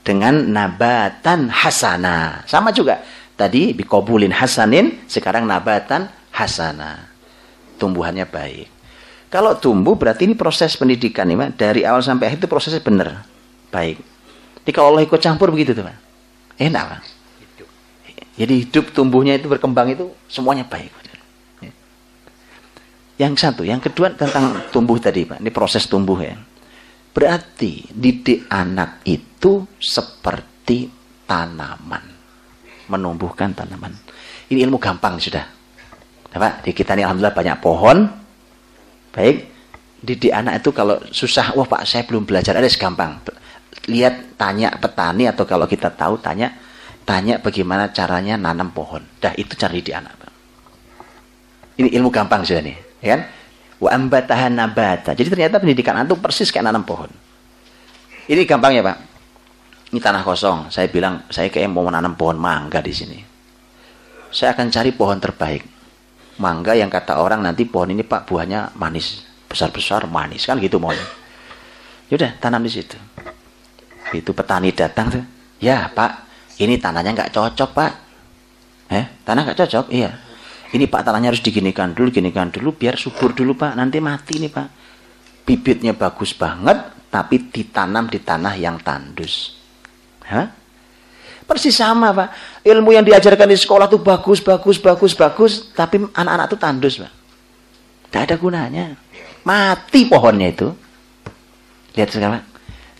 dengan nabatan hasana. Sama juga. Tadi bikobulin hasanin, sekarang nabatan hasana. Tumbuhannya baik. Kalau tumbuh berarti ini proses pendidikan nih, Dari awal sampai akhir itu prosesnya benar. Baik. Jadi kalau Allah ikut campur begitu tuh, Pak. Enak kan? Jadi hidup tumbuhnya itu berkembang itu semuanya baik. Yang satu, yang kedua tentang tumbuh tadi Pak. Ini proses tumbuh ya. Berarti didik anak itu seperti tanaman. Menumbuhkan tanaman. Ini ilmu gampang sudah. Nah, Pak, di kita ini alhamdulillah banyak pohon. Baik. Didik anak itu kalau susah, wah Pak saya belum belajar, ada gampang lihat tanya petani atau kalau kita tahu tanya tanya bagaimana caranya nanam pohon. Dah itu cara di anak. Ini ilmu gampang sudah nih, ya kan? Wa ambatahan nabata. Jadi ternyata pendidikan itu persis kayak nanam pohon. Ini gampang ya, Pak. Ini tanah kosong. Saya bilang saya kayak mau menanam pohon mangga di sini. Saya akan cari pohon terbaik. Mangga yang kata orang nanti pohon ini Pak buahnya manis, besar-besar manis kan gitu maunya. Yaudah tanam di situ. Itu petani datang tuh. Ya pak, ini tanahnya nggak cocok pak. Eh, tanah nggak cocok? Iya. Ini pak tanahnya harus diginikan dulu, ginikan dulu, biar subur dulu pak. Nanti mati nih pak. Bibitnya bagus banget, tapi ditanam di tanah yang tandus. Hah? Persis sama pak. Ilmu yang diajarkan di sekolah tuh bagus, bagus, bagus, bagus, tapi anak-anak tuh tandus pak. Tidak ada gunanya. Mati pohonnya itu. Lihat sekarang.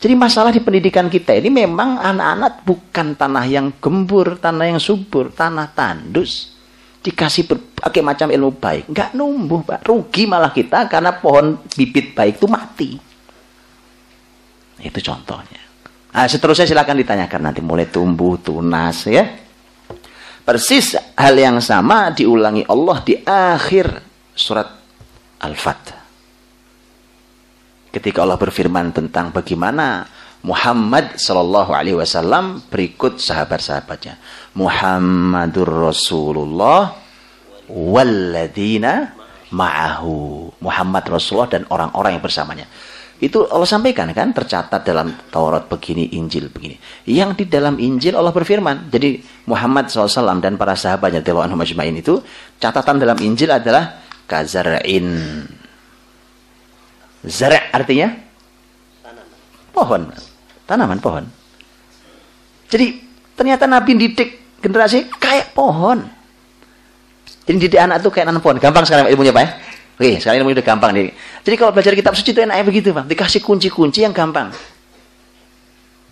Jadi masalah di pendidikan kita ini memang anak-anak bukan tanah yang gembur, tanah yang subur, tanah tandus. Dikasih berbagai macam ilmu baik. Enggak numbuh, Pak. Rugi malah kita karena pohon bibit baik itu mati. Itu contohnya. Nah, seterusnya silakan ditanyakan. Nanti mulai tumbuh, tunas ya. Persis hal yang sama diulangi Allah di akhir surat Al-Fatih ketika Allah berfirman tentang bagaimana Muhammad Shallallahu Alaihi Wasallam berikut sahabat-sahabatnya. Muhammadur Rasulullah walladina ma'ahu. Muhammad Rasulullah dan orang-orang yang bersamanya itu Allah sampaikan kan tercatat dalam Taurat begini Injil begini yang di dalam Injil Allah berfirman jadi Muhammad SAW dan para sahabatnya itu catatan dalam Injil adalah kazar'in Zara' artinya tanaman. Pohon. Tanaman pohon. Jadi ternyata Nabi didik generasi kayak pohon. Jadi didik anak itu kayak nanam pohon. Gampang sekarang ilmunya Pak ya? Oke, sekarang ilmunya udah gampang nih. Jadi kalau belajar kitab suci itu enaknya begitu Pak. Dikasih kunci-kunci yang gampang.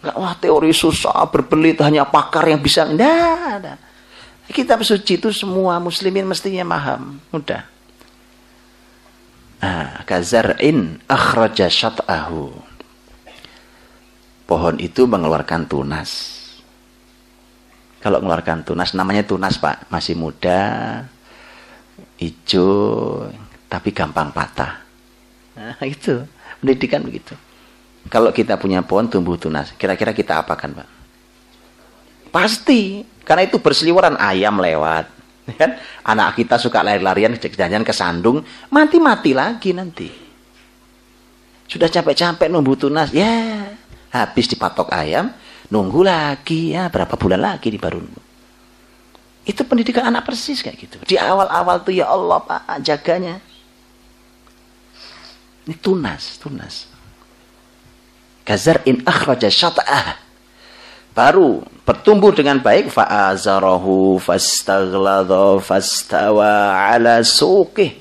Enggak, wah teori susah, berbelit, hanya pakar yang bisa. Enggak, ada. Kitab suci itu semua muslimin mestinya paham. Mudah. Ah, kazar'in akhraja syat'ahu. Pohon itu mengeluarkan tunas. Kalau mengeluarkan tunas, namanya tunas pak, masih muda, hijau, tapi gampang patah. Nah, itu. Pendidikan begitu. Kalau kita punya pohon tumbuh tunas, kira-kira kita apakan, Pak? Pasti, karena itu berseliweran. Ayam lewat, kan? Anak kita suka lari-larian, jajan ke sandung, mati-mati lagi nanti. Sudah capek-capek nunggu tunas, ya habis dipatok ayam, nunggu lagi. Ya berapa bulan lagi di baru itu pendidikan anak persis kayak gitu. Di awal-awal tuh ya Allah pak jaganya ini tunas tunas kazar in akhraja syata'ah baru bertumbuh dengan baik fa'azarahu fastaghlada fastawa ala suqih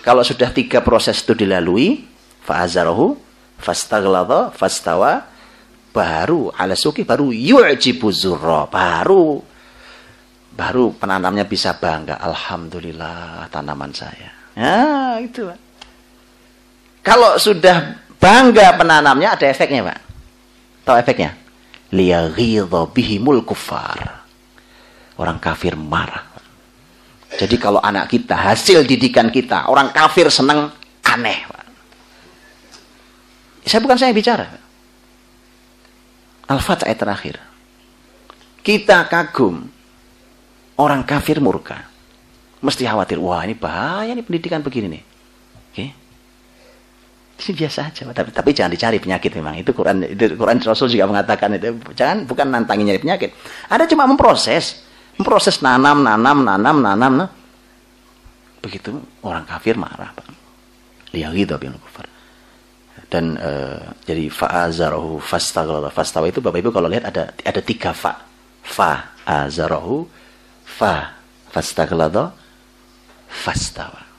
kalau sudah tiga proses itu dilalui fa'azarahu fastaghlada fastawa baru ala suqih baru yu'jibu zurra baru baru penanamnya bisa bangga. Alhamdulillah tanaman saya. Ya, itu. Kalau sudah bangga penanamnya ada efeknya Pak. Tahu efeknya? Liyaghidha bihimul kufar. Orang kafir marah. Jadi kalau anak kita, hasil didikan kita, orang kafir senang aneh. Pak. Saya bukan saya bicara. Al-Fatah ayat terakhir. Kita kagum orang kafir murka. Mesti khawatir, wah ini bahaya nih pendidikan begini nih. Oke. Okay. Ini biasa aja, tapi, tapi jangan dicari penyakit memang. Itu Quran itu Quran Rasul juga mengatakan itu. Jangan bukan nantangin nyari penyakit. Ada cuma memproses, memproses nanam, nanam, nanam, nanam. Nah. Begitu orang kafir marah, Pak. Lihat gitu bil kufar. Dan uh, jadi fa'azarahu fastaghala fastawa itu Bapak Ibu kalau lihat ada ada tiga fa. Fa azarahu fa fastaghlada fastawa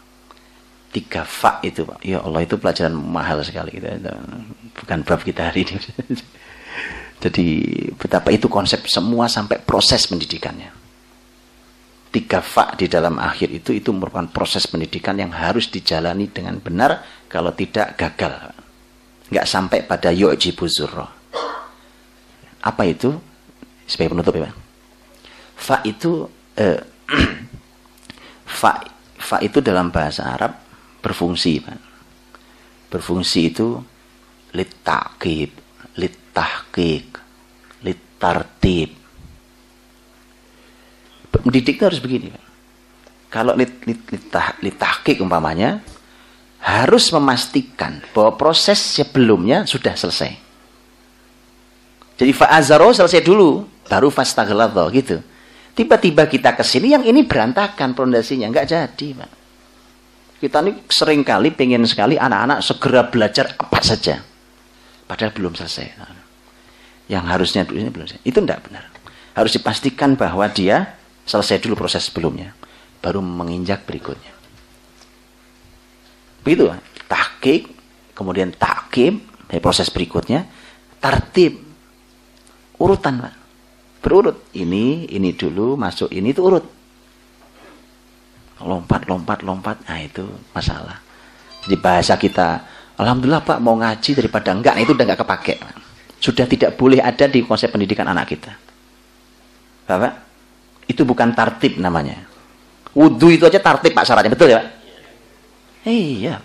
tiga fa itu Pak. Ya Allah itu pelajaran mahal sekali gitu. bukan bab kita hari ini. Jadi betapa itu konsep semua sampai proses pendidikannya. Tiga fa di dalam akhir itu itu merupakan proses pendidikan yang harus dijalani dengan benar kalau tidak gagal. Nggak sampai pada yu'jibu zurra apa itu? Sebagai penutup ya Pak. Fa itu eh, fa fa itu dalam bahasa Arab berfungsi Pak. berfungsi itu litakib litahkik litartib mendidik itu harus begini Pak. kalau lit, lit, litah, litahkik umpamanya harus memastikan bahwa proses sebelumnya sudah selesai jadi fa'azaro selesai dulu baru fastaghaladzah gitu Tiba-tiba kita ke sini yang ini berantakan pondasinya, nggak jadi, Pak. Kita ini sering kali pengen sekali anak-anak segera belajar apa saja. Padahal belum selesai. Yang harusnya dulu ini belum selesai. Itu tidak benar. Harus dipastikan bahwa dia selesai dulu proses sebelumnya. Baru menginjak berikutnya. Begitu, tahkik, kemudian takim, proses berikutnya, tartib, urutan, berurut ini ini dulu masuk ini itu urut lompat lompat lompat. Nah itu masalah. Jadi bahasa kita alhamdulillah pak mau ngaji daripada enggak. Nah, itu udah enggak kepake sudah tidak boleh ada di konsep pendidikan anak kita. Bapak itu bukan tartib namanya. Wudhu itu aja tartib pak syaratnya. Betul ya pak? Iya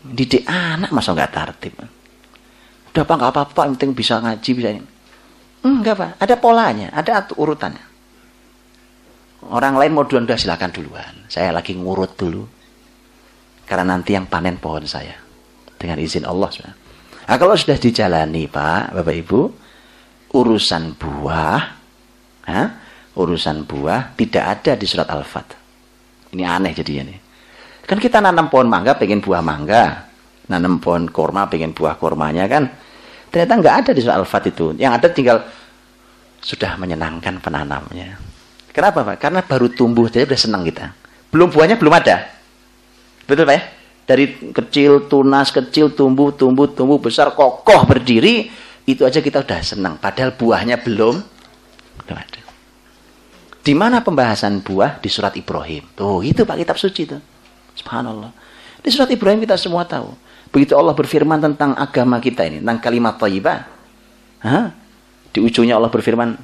didik anak masa enggak tartib? Udah pak nggak apa-apa. Yang penting bisa ngaji bisa ini. Enggak Pak, ada polanya, ada urutannya. Orang lain mau duluan, silakan duluan. Saya lagi ngurut dulu. Karena nanti yang panen pohon saya. Dengan izin Allah. Nah, kalau sudah dijalani Pak, Bapak Ibu, urusan buah, ha? urusan buah tidak ada di surat Al-Fat. Ini aneh jadinya nih. Kan kita nanam pohon mangga pengen buah mangga. Nanam pohon korma pengen buah kormanya kan Ternyata nggak ada di soal Al-Fat itu. Yang ada tinggal sudah menyenangkan penanamnya. Kenapa Pak? Karena baru tumbuh jadi udah senang kita. Belum buahnya belum ada. Betul Pak ya? Dari kecil, tunas, kecil, tumbuh, tumbuh, tumbuh, besar, kokoh, berdiri. Itu aja kita udah senang. Padahal buahnya belum, belum ada. Di mana pembahasan buah? Di surat Ibrahim. Tuh, itu Pak kitab suci itu. Subhanallah. Di surat Ibrahim kita semua tahu. Begitu Allah berfirman tentang agama kita ini, tentang kalimat thayyibah. Di ujungnya Allah berfirman,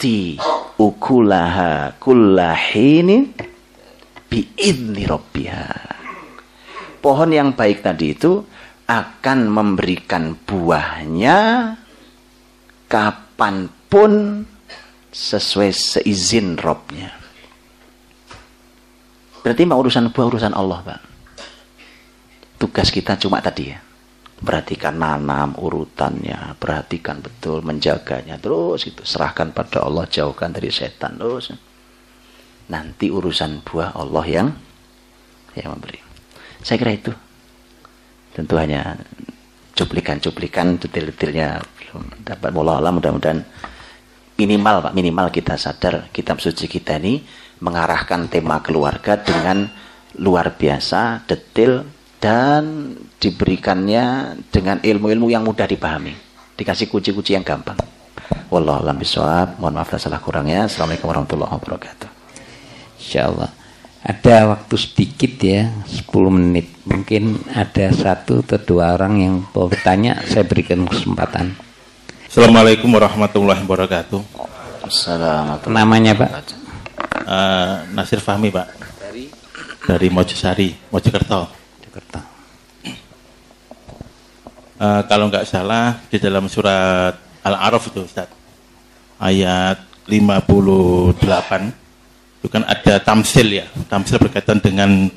"Tu'ti ukulaha kullahini biidni rabbiha." pohon yang baik tadi itu akan memberikan buahnya kapan pun sesuai seizin robnya. Berarti mau urusan buah urusan Allah, Pak. Tugas kita cuma tadi ya. Perhatikan nanam urutannya, perhatikan betul menjaganya terus itu serahkan pada Allah, jauhkan dari setan terus. Nanti urusan buah Allah yang yang memberi. Saya kira itu. Tentu hanya cuplikan-cuplikan detail-detailnya belum dapat bola mudah-mudahan minimal Pak, minimal kita sadar kitab suci kita ini mengarahkan tema keluarga dengan luar biasa, detail dan diberikannya dengan ilmu-ilmu yang mudah dipahami. Dikasih kunci-kunci yang gampang. Wallahu a'lam bishawab. Mohon maaf salah kurangnya. Assalamualaikum warahmatullahi wabarakatuh. Insyaallah. Ada waktu sedikit ya, 10 menit. Mungkin ada satu atau dua orang yang mau bertanya, saya berikan kesempatan. Assalamualaikum warahmatullahi wabarakatuh. Assalamualaikum. Namanya Pak? Uh, Nasir Fahmi Pak. Dari? Dari Mojosari, Mojokerto. Jakarta. Uh, kalau nggak salah di dalam surat Al-Araf itu Ustaz. Ayat 58 itu kan ada tamsil ya. Tamsil berkaitan dengan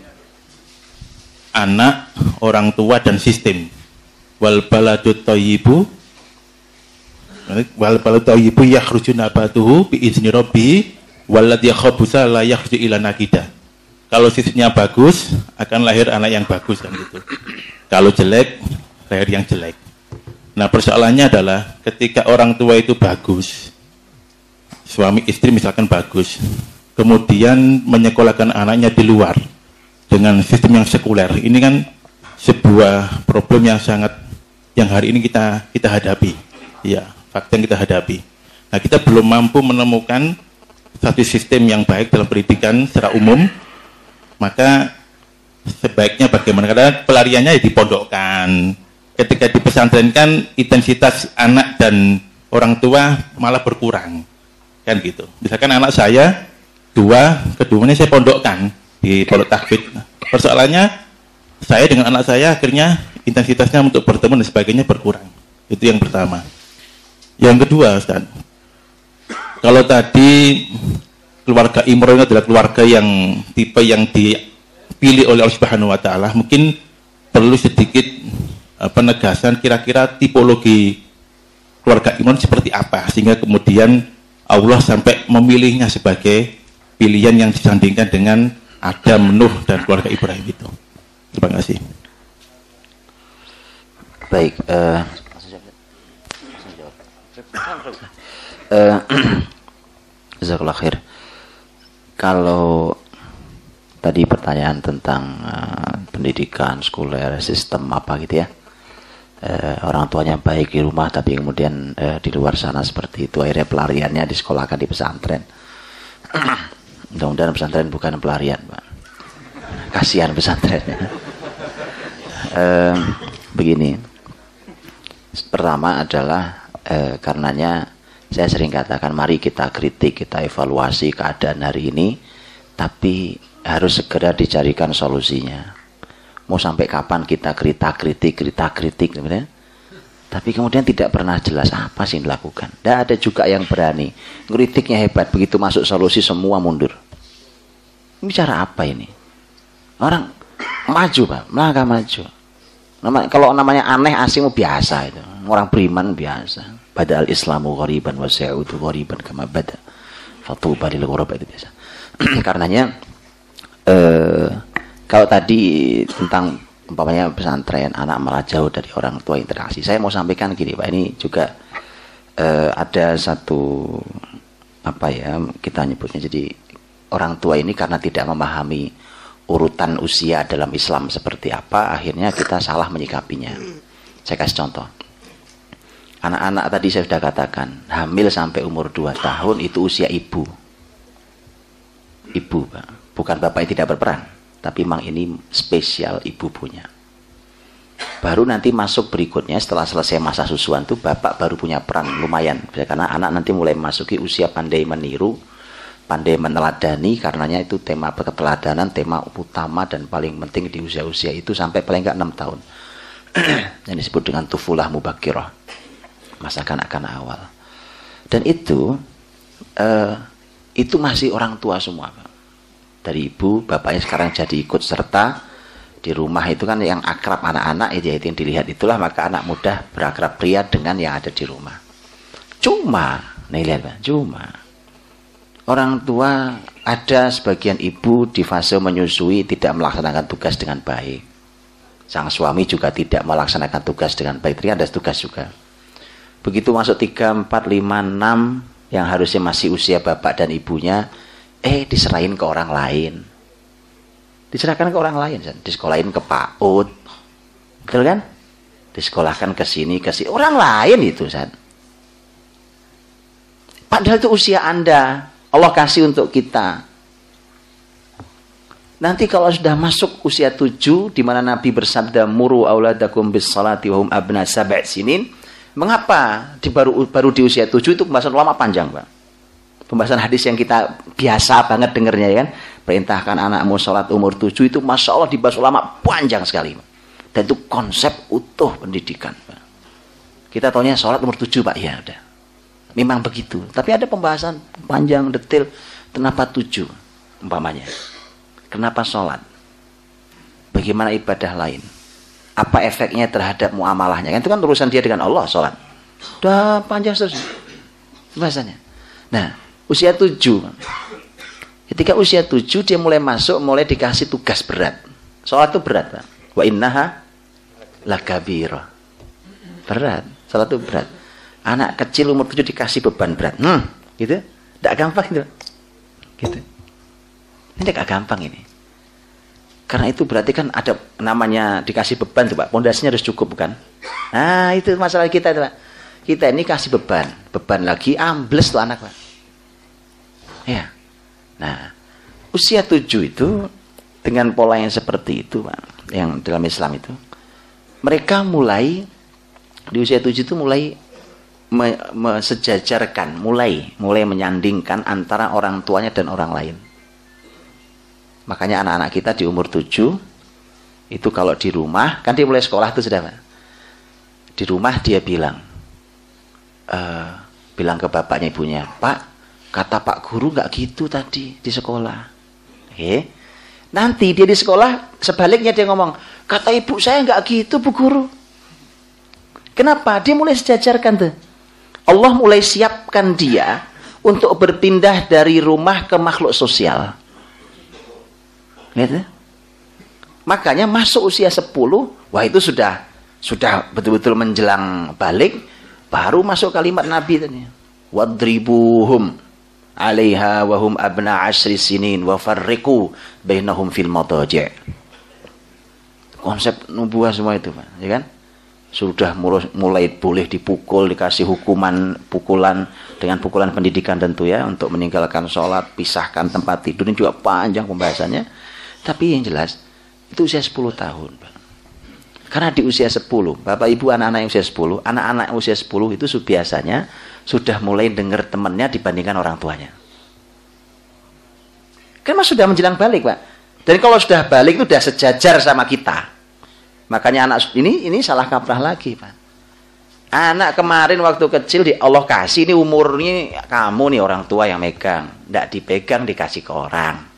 anak, orang tua dan sistem. Wal baladut thayyibu wal baladu thayyibu yakhruju nabatuhu bi izni rabbi walladhi khabusa la yakhruju ila nakida. Kalau sistemnya bagus akan lahir anak yang bagus kan gitu. Kalau jelek lahir yang jelek. Nah, persoalannya adalah ketika orang tua itu bagus, suami istri misalkan bagus, kemudian menyekolahkan anaknya di luar dengan sistem yang sekuler. Ini kan sebuah problem yang sangat yang hari ini kita kita hadapi. Ya, fakta yang kita hadapi. Nah, kita belum mampu menemukan satu sistem yang baik dalam pendidikan secara umum, maka sebaiknya bagaimana? Karena pelariannya ya dipondokkan. Ketika di pesantren kan intensitas anak dan orang tua malah berkurang. Kan gitu. Misalkan anak saya dua, keduanya saya pondokkan di pondok takfid. Persoalannya saya dengan anak saya akhirnya intensitasnya untuk bertemu dan sebagainya berkurang. Itu yang pertama. Yang kedua, Ustaz. Kalau tadi keluarga Imran adalah keluarga yang tipe yang dipilih oleh Allah Subhanahu wa taala, mungkin perlu sedikit uh, penegasan kira-kira tipologi keluarga Imran seperti apa sehingga kemudian Allah sampai memilihnya sebagai pilihan yang disandingkan dengan Adam, Nuh dan keluarga Ibrahim itu. Terima kasih. Baik, uh, uh, Jazakallah khair. Kalau tadi pertanyaan tentang uh, pendidikan, sekuler, sistem apa gitu ya. Uh, orang tuanya baik di rumah tapi kemudian uh, di luar sana seperti itu akhirnya pelariannya disekolahkan di pesantren. Mudah-mudahan pesantren bukan pelarian, Pak. Kasihan pesantrennya. uh, begini. Pertama adalah uh, karenanya saya sering katakan mari kita kritik, kita evaluasi keadaan hari ini tapi harus segera dicarikan solusinya. Mau sampai kapan kita kritik kritik kritik kritik kemudian? Tapi kemudian tidak pernah jelas apa sih yang dilakukan. Tidak ada juga yang berani. Kritiknya hebat begitu masuk solusi semua mundur. Ini cara apa ini? Orang maju pak. Melangkah maju. Nama, kalau namanya aneh asing biasa itu. Orang beriman biasa pada al islamu ghariban wa sa'udu ghariban kama bada. Fatuba lil ghuraba itu biasa. Karenanya eh, kalau tadi tentang umpamanya pesantren anak malah jauh dari orang tua interaksi saya mau sampaikan gini pak. Ini juga eh, ada satu apa ya kita nyebutnya jadi orang tua ini karena tidak memahami urutan usia dalam Islam seperti apa akhirnya kita salah menyikapinya. Saya kasih contoh anak-anak tadi saya sudah katakan hamil sampai umur 2 tahun itu usia ibu. Ibu pak. Bukan bapak yang tidak berperan tapi memang ini spesial ibu punya. Baru nanti masuk berikutnya setelah selesai masa susuan tuh bapak baru punya peran lumayan. Karena anak nanti mulai masuki usia pandai meniru pandai meneladani karenanya itu tema keteladanan tema utama dan paling penting di usia-usia itu sampai paling enggak enam tahun. Yang disebut dengan tufulah mubakirah masa kanak-kanak awal dan itu uh, itu masih orang tua semua Pak. dari ibu bapaknya sekarang jadi ikut serta di rumah itu kan yang akrab anak-anak itu, itu yang dilihat itulah maka anak muda berakrab pria dengan yang ada di rumah cuma nih lihat Pak cuma Orang tua ada sebagian ibu di fase menyusui tidak melaksanakan tugas dengan baik. Sang suami juga tidak melaksanakan tugas dengan baik. Ternyata ada tugas juga. Begitu masuk 3, 4, 5, 6 yang harusnya masih usia bapak dan ibunya, eh diserahin ke orang lain. Diserahkan ke orang lain, disekolahin ke PAUD. Betul kan? Disekolahkan ke sini, ke sini. Orang lain itu, San. Padahal itu usia Anda. Allah kasih untuk kita. Nanti kalau sudah masuk usia tujuh, di mana Nabi bersabda, Muru auladakum bis salati wahum abna sab'a sinin. Mengapa di baru, baru di usia tujuh itu pembahasan ulama panjang, Pak? Pembahasan hadis yang kita biasa banget dengernya ya kan. Perintahkan anakmu sholat umur tujuh itu Masya Allah dibahas ulama panjang sekali. Pak. Dan itu konsep utuh pendidikan. Pak. Kita tahunya sholat umur tujuh, Pak. Ya udah Memang begitu. Tapi ada pembahasan panjang, detail. Kenapa tujuh? Umpamanya. Kenapa sholat? Bagaimana ibadah lain? Apa efeknya terhadap muamalahnya? Kan itu kan urusan dia dengan Allah, sholat. Udah panjang terus. Bahasanya. Nah, usia tujuh. Ketika usia tujuh, dia mulai masuk, mulai dikasih tugas berat. Sholat itu berat. Pak. Wa innaha lakabiro. Berat. Sholat itu berat anak kecil umur tujuh dikasih beban berat hmm, gitu tidak gampang gitu gitu ini tidak gampang ini karena itu berarti kan ada namanya dikasih beban tuh pak. Pondasinya harus cukup kan? Nah itu masalah kita itu pak. Kita ini kasih beban. Beban lagi ambles tuh anak pak. Ya nah usia tujuh itu dengan pola yang seperti itu pak yang dalam Islam itu mereka mulai di usia tujuh itu mulai me, me, sejajarkan, mulai mulai menyandingkan antara orang tuanya dan orang lain. Makanya anak-anak kita di umur 7 itu kalau di rumah kan dia mulai sekolah itu sudah di rumah dia bilang uh, bilang ke bapaknya ibunya pak kata pak guru nggak gitu tadi di sekolah. Oke. Nanti dia di sekolah sebaliknya dia ngomong kata ibu saya nggak gitu bu guru. Kenapa? Dia mulai sejajarkan tuh. Allah mulai siapkan dia untuk berpindah dari rumah ke makhluk sosial. Lihat ya? Makanya masuk usia 10, wah itu sudah sudah betul-betul menjelang balik, baru masuk kalimat Nabi tadi. Wadribuhum alaiha wahum abna asri sinin wa farriku bainahum fil madaji'. Konsep nubuah semua itu, Pak, ya kan? sudah mulai boleh dipukul, dikasih hukuman pukulan dengan pukulan pendidikan tentu ya untuk meninggalkan sholat, pisahkan tempat tidur ini juga panjang pembahasannya. Tapi yang jelas itu usia 10 tahun. Karena di usia 10, Bapak Ibu anak-anak yang usia 10, anak-anak usia 10 itu biasanya sudah mulai dengar temannya dibandingkan orang tuanya. Kan mas sudah menjelang balik, Pak. Dan kalau sudah balik itu sudah sejajar sama kita. Makanya anak ini ini salah kaprah lagi, Pak. Anak kemarin waktu kecil di Allah kasih ini umurnya kamu nih orang tua yang megang, tidak dipegang dikasih ke orang.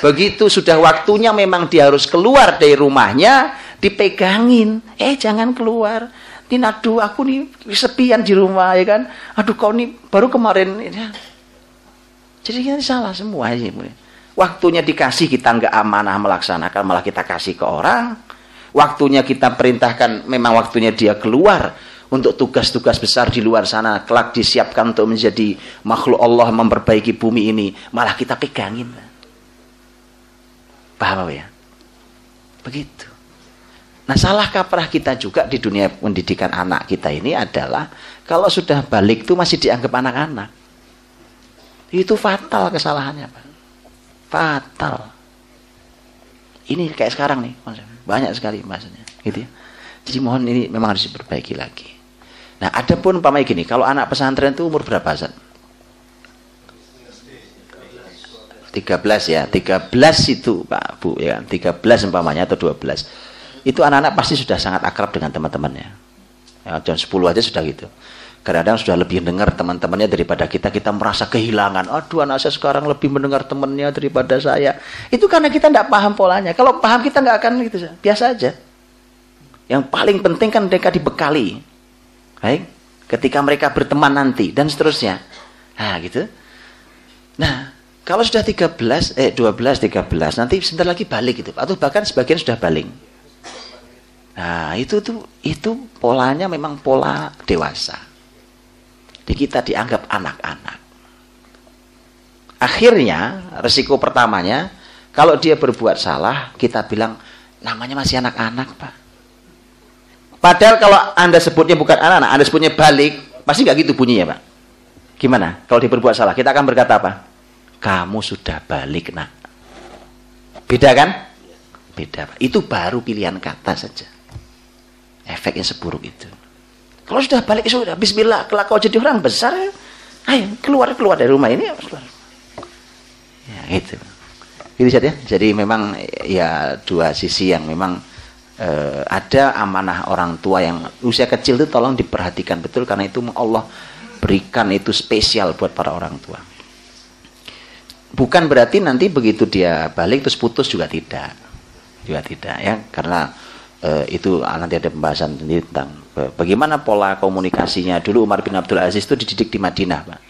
Begitu sudah waktunya memang dia harus keluar dari rumahnya, dipegangin. Eh jangan keluar. Ini aduh aku nih sepian di rumah ya kan. Aduh kau nih baru kemarin ya. Jadi ini salah semua sih. Waktunya dikasih kita nggak amanah melaksanakan malah kita kasih ke orang waktunya kita perintahkan memang waktunya dia keluar untuk tugas-tugas besar di luar sana kelak disiapkan untuk menjadi makhluk Allah memperbaiki bumi ini malah kita pegangin paham ya begitu nah salah kaprah kita juga di dunia pendidikan anak kita ini adalah kalau sudah balik itu masih dianggap anak-anak itu fatal kesalahannya Pak fatal ini kayak sekarang nih banyak sekali bahasanya, gitu ya. Jadi mohon ini memang harus diperbaiki lagi. Nah, ada pun umpamanya gini, kalau anak pesantren itu umur berapa, Zat? 13 ya. 13 itu Pak Bu ya 13 umpamanya atau 12 itu anak-anak pasti sudah sangat akrab dengan teman-temannya. Ya, jam 10 aja sudah gitu. Kadang-kadang sudah lebih dengar teman-temannya daripada kita. Kita merasa kehilangan. Aduh anak saya sekarang lebih mendengar temannya daripada saya. Itu karena kita tidak paham polanya. Kalau paham kita nggak akan gitu biasa aja. Yang paling penting kan mereka dibekali. Baik? Ketika mereka berteman nanti dan seterusnya. Nah gitu. Nah kalau sudah 13 eh 12 13 nanti sebentar lagi balik gitu. Atau bahkan sebagian sudah balik nah itu tuh itu polanya memang pola dewasa. Di kita dianggap anak-anak. Akhirnya resiko pertamanya kalau dia berbuat salah kita bilang namanya masih anak-anak pak. Padahal kalau anda sebutnya bukan anak-anak anda sebutnya balik pasti nggak gitu bunyinya pak. Gimana? Kalau dia berbuat salah kita akan berkata apa kamu sudah balik nak. Beda kan? Beda. Itu baru pilihan kata saja. Efek yang seburuk itu. Kalau sudah balik sudah bismillah, kelak kau jadi orang besar, ayo keluar keluar dari rumah ini. Keluar. Ya, itu. Itu saja. Jadi memang ya dua sisi yang memang uh, ada amanah orang tua yang usia kecil itu tolong diperhatikan betul karena itu Allah berikan itu spesial buat para orang tua bukan berarti nanti begitu dia balik terus putus juga tidak. Juga tidak ya. Karena e, itu nanti ada pembahasan sendiri tentang e, bagaimana pola komunikasinya. Dulu Umar bin Abdul Aziz itu dididik di Madinah pak.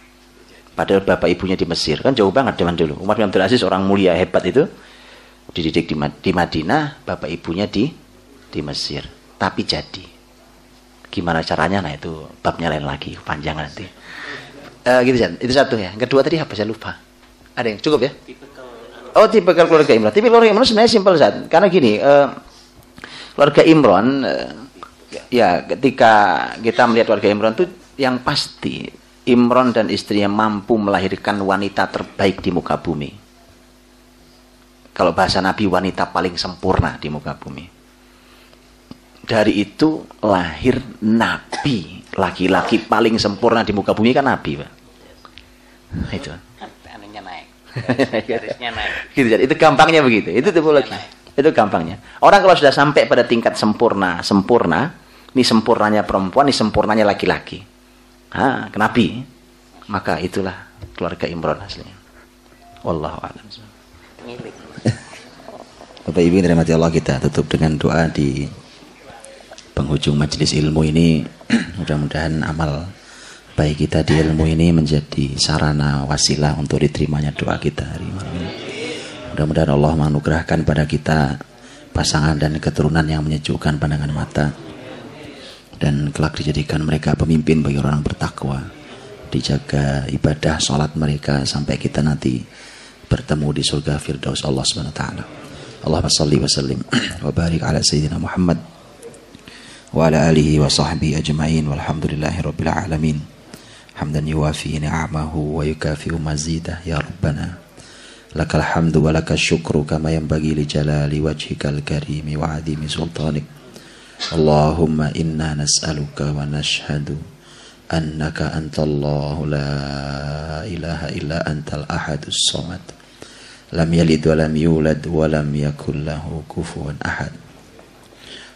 Padahal bapak ibunya di Mesir. Kan jauh banget zaman dulu. Umar bin Abdul Aziz orang mulia hebat itu dididik di, di Madinah bapak ibunya di di Mesir. Tapi jadi. Gimana caranya? Nah itu babnya lain lagi panjang nanti. E, gitu itu satu ya. Kedua tadi apa? Saya lupa ada yang cukup ya? Oh, tipe keluarga Imran. Tipe keluarga Imran sebenarnya simpel saat. Karena gini, uh, keluarga Imran uh, ya ketika kita melihat keluarga Imran itu yang pasti Imran dan istrinya mampu melahirkan wanita terbaik di muka bumi. Kalau bahasa Nabi wanita paling sempurna di muka bumi. Dari itu lahir Nabi, laki-laki paling sempurna di muka bumi kan Nabi, Pak. Itu. Garisnya naik. Gitu jadi itu gampangnya begitu. Itu tipologi itu gampangnya. Orang kalau sudah sampai pada tingkat sempurna sempurna ini sempurnanya perempuan ini sempurnanya laki-laki. Ah kenabi. Maka itulah keluarga Imron aslinya. Wallahu a'lam. Bapak Ibu yang dirahmati Allah kita tutup dengan doa di penghujung majelis ilmu ini. Mudah-mudahan amal baik kita di ilmu ini menjadi sarana wasilah untuk diterimanya doa kita hari ini. Mudah-mudahan Allah menganugerahkan pada kita pasangan dan keturunan yang menyejukkan pandangan mata dan kelak dijadikan mereka pemimpin bagi orang bertakwa dijaga ibadah sholat mereka sampai kita nanti bertemu di surga firdaus Allah Subhanahu wa taala. Allahumma salli wa sallim wa barik ala sayyidina Muhammad wa ala alihi wa sahbihi ajma'in walhamdulillahi rabbil alamin hamdan yuwafi ni'amahu wa yukafi'u mazidah ya Rabbana lakal hamdu wa syukru kama yanbaghi li jalali wajhikal karimi wa adimi sultanik Allahumma inna nas'aluka wa nashhadu annaka antallahu la ilaha illa antal ahadus lam yalid wa yulad wa lam yakul lahu ahad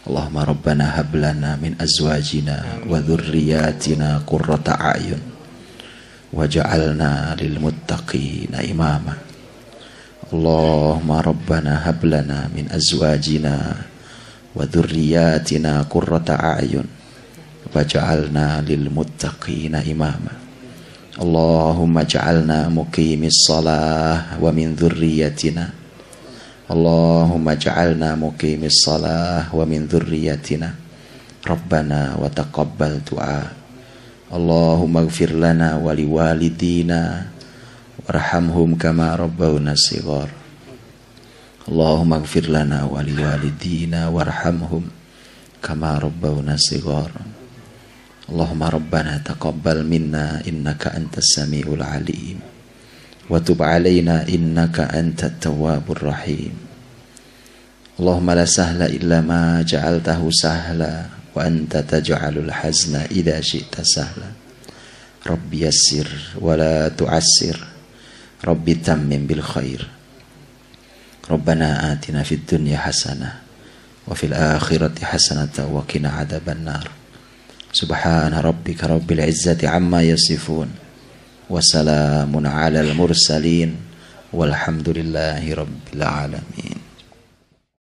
Allahumma rabbana hab min wa وجعلنا للمتقين إماما اللهم ربنا هب لنا من أزواجنا وذرياتنا قرة أعين وجعلنا للمتقين إماما اللهم اجعلنا مقيم الصلاة ومن ذريتنا اللهم اجعلنا مقيم الصلاة ومن ذريتنا ربنا وتقبل دعاء Allahumma gfir lana wa liwalidina warhamhum kama rabbawna sighar. Allahumma gfir lana wa liwalidina warhamhum kama rabbawna sighar. Allahumma rabbana taqabbal minna innaka antas samiul alim. Wa tub alaina innaka antat tawwabur rahim. Allahumma la sahla illa ma ja'altahu sahla وأنت تجعل الحزن إذا شئت سهلا. رب يسر ولا تعسر. رب تمم بالخير. ربنا آتنا في الدنيا حسنة وفي الآخرة حسنة وقنا عذاب النار. سبحان ربك رب العزة عما يصفون وسلام على المرسلين والحمد لله رب العالمين.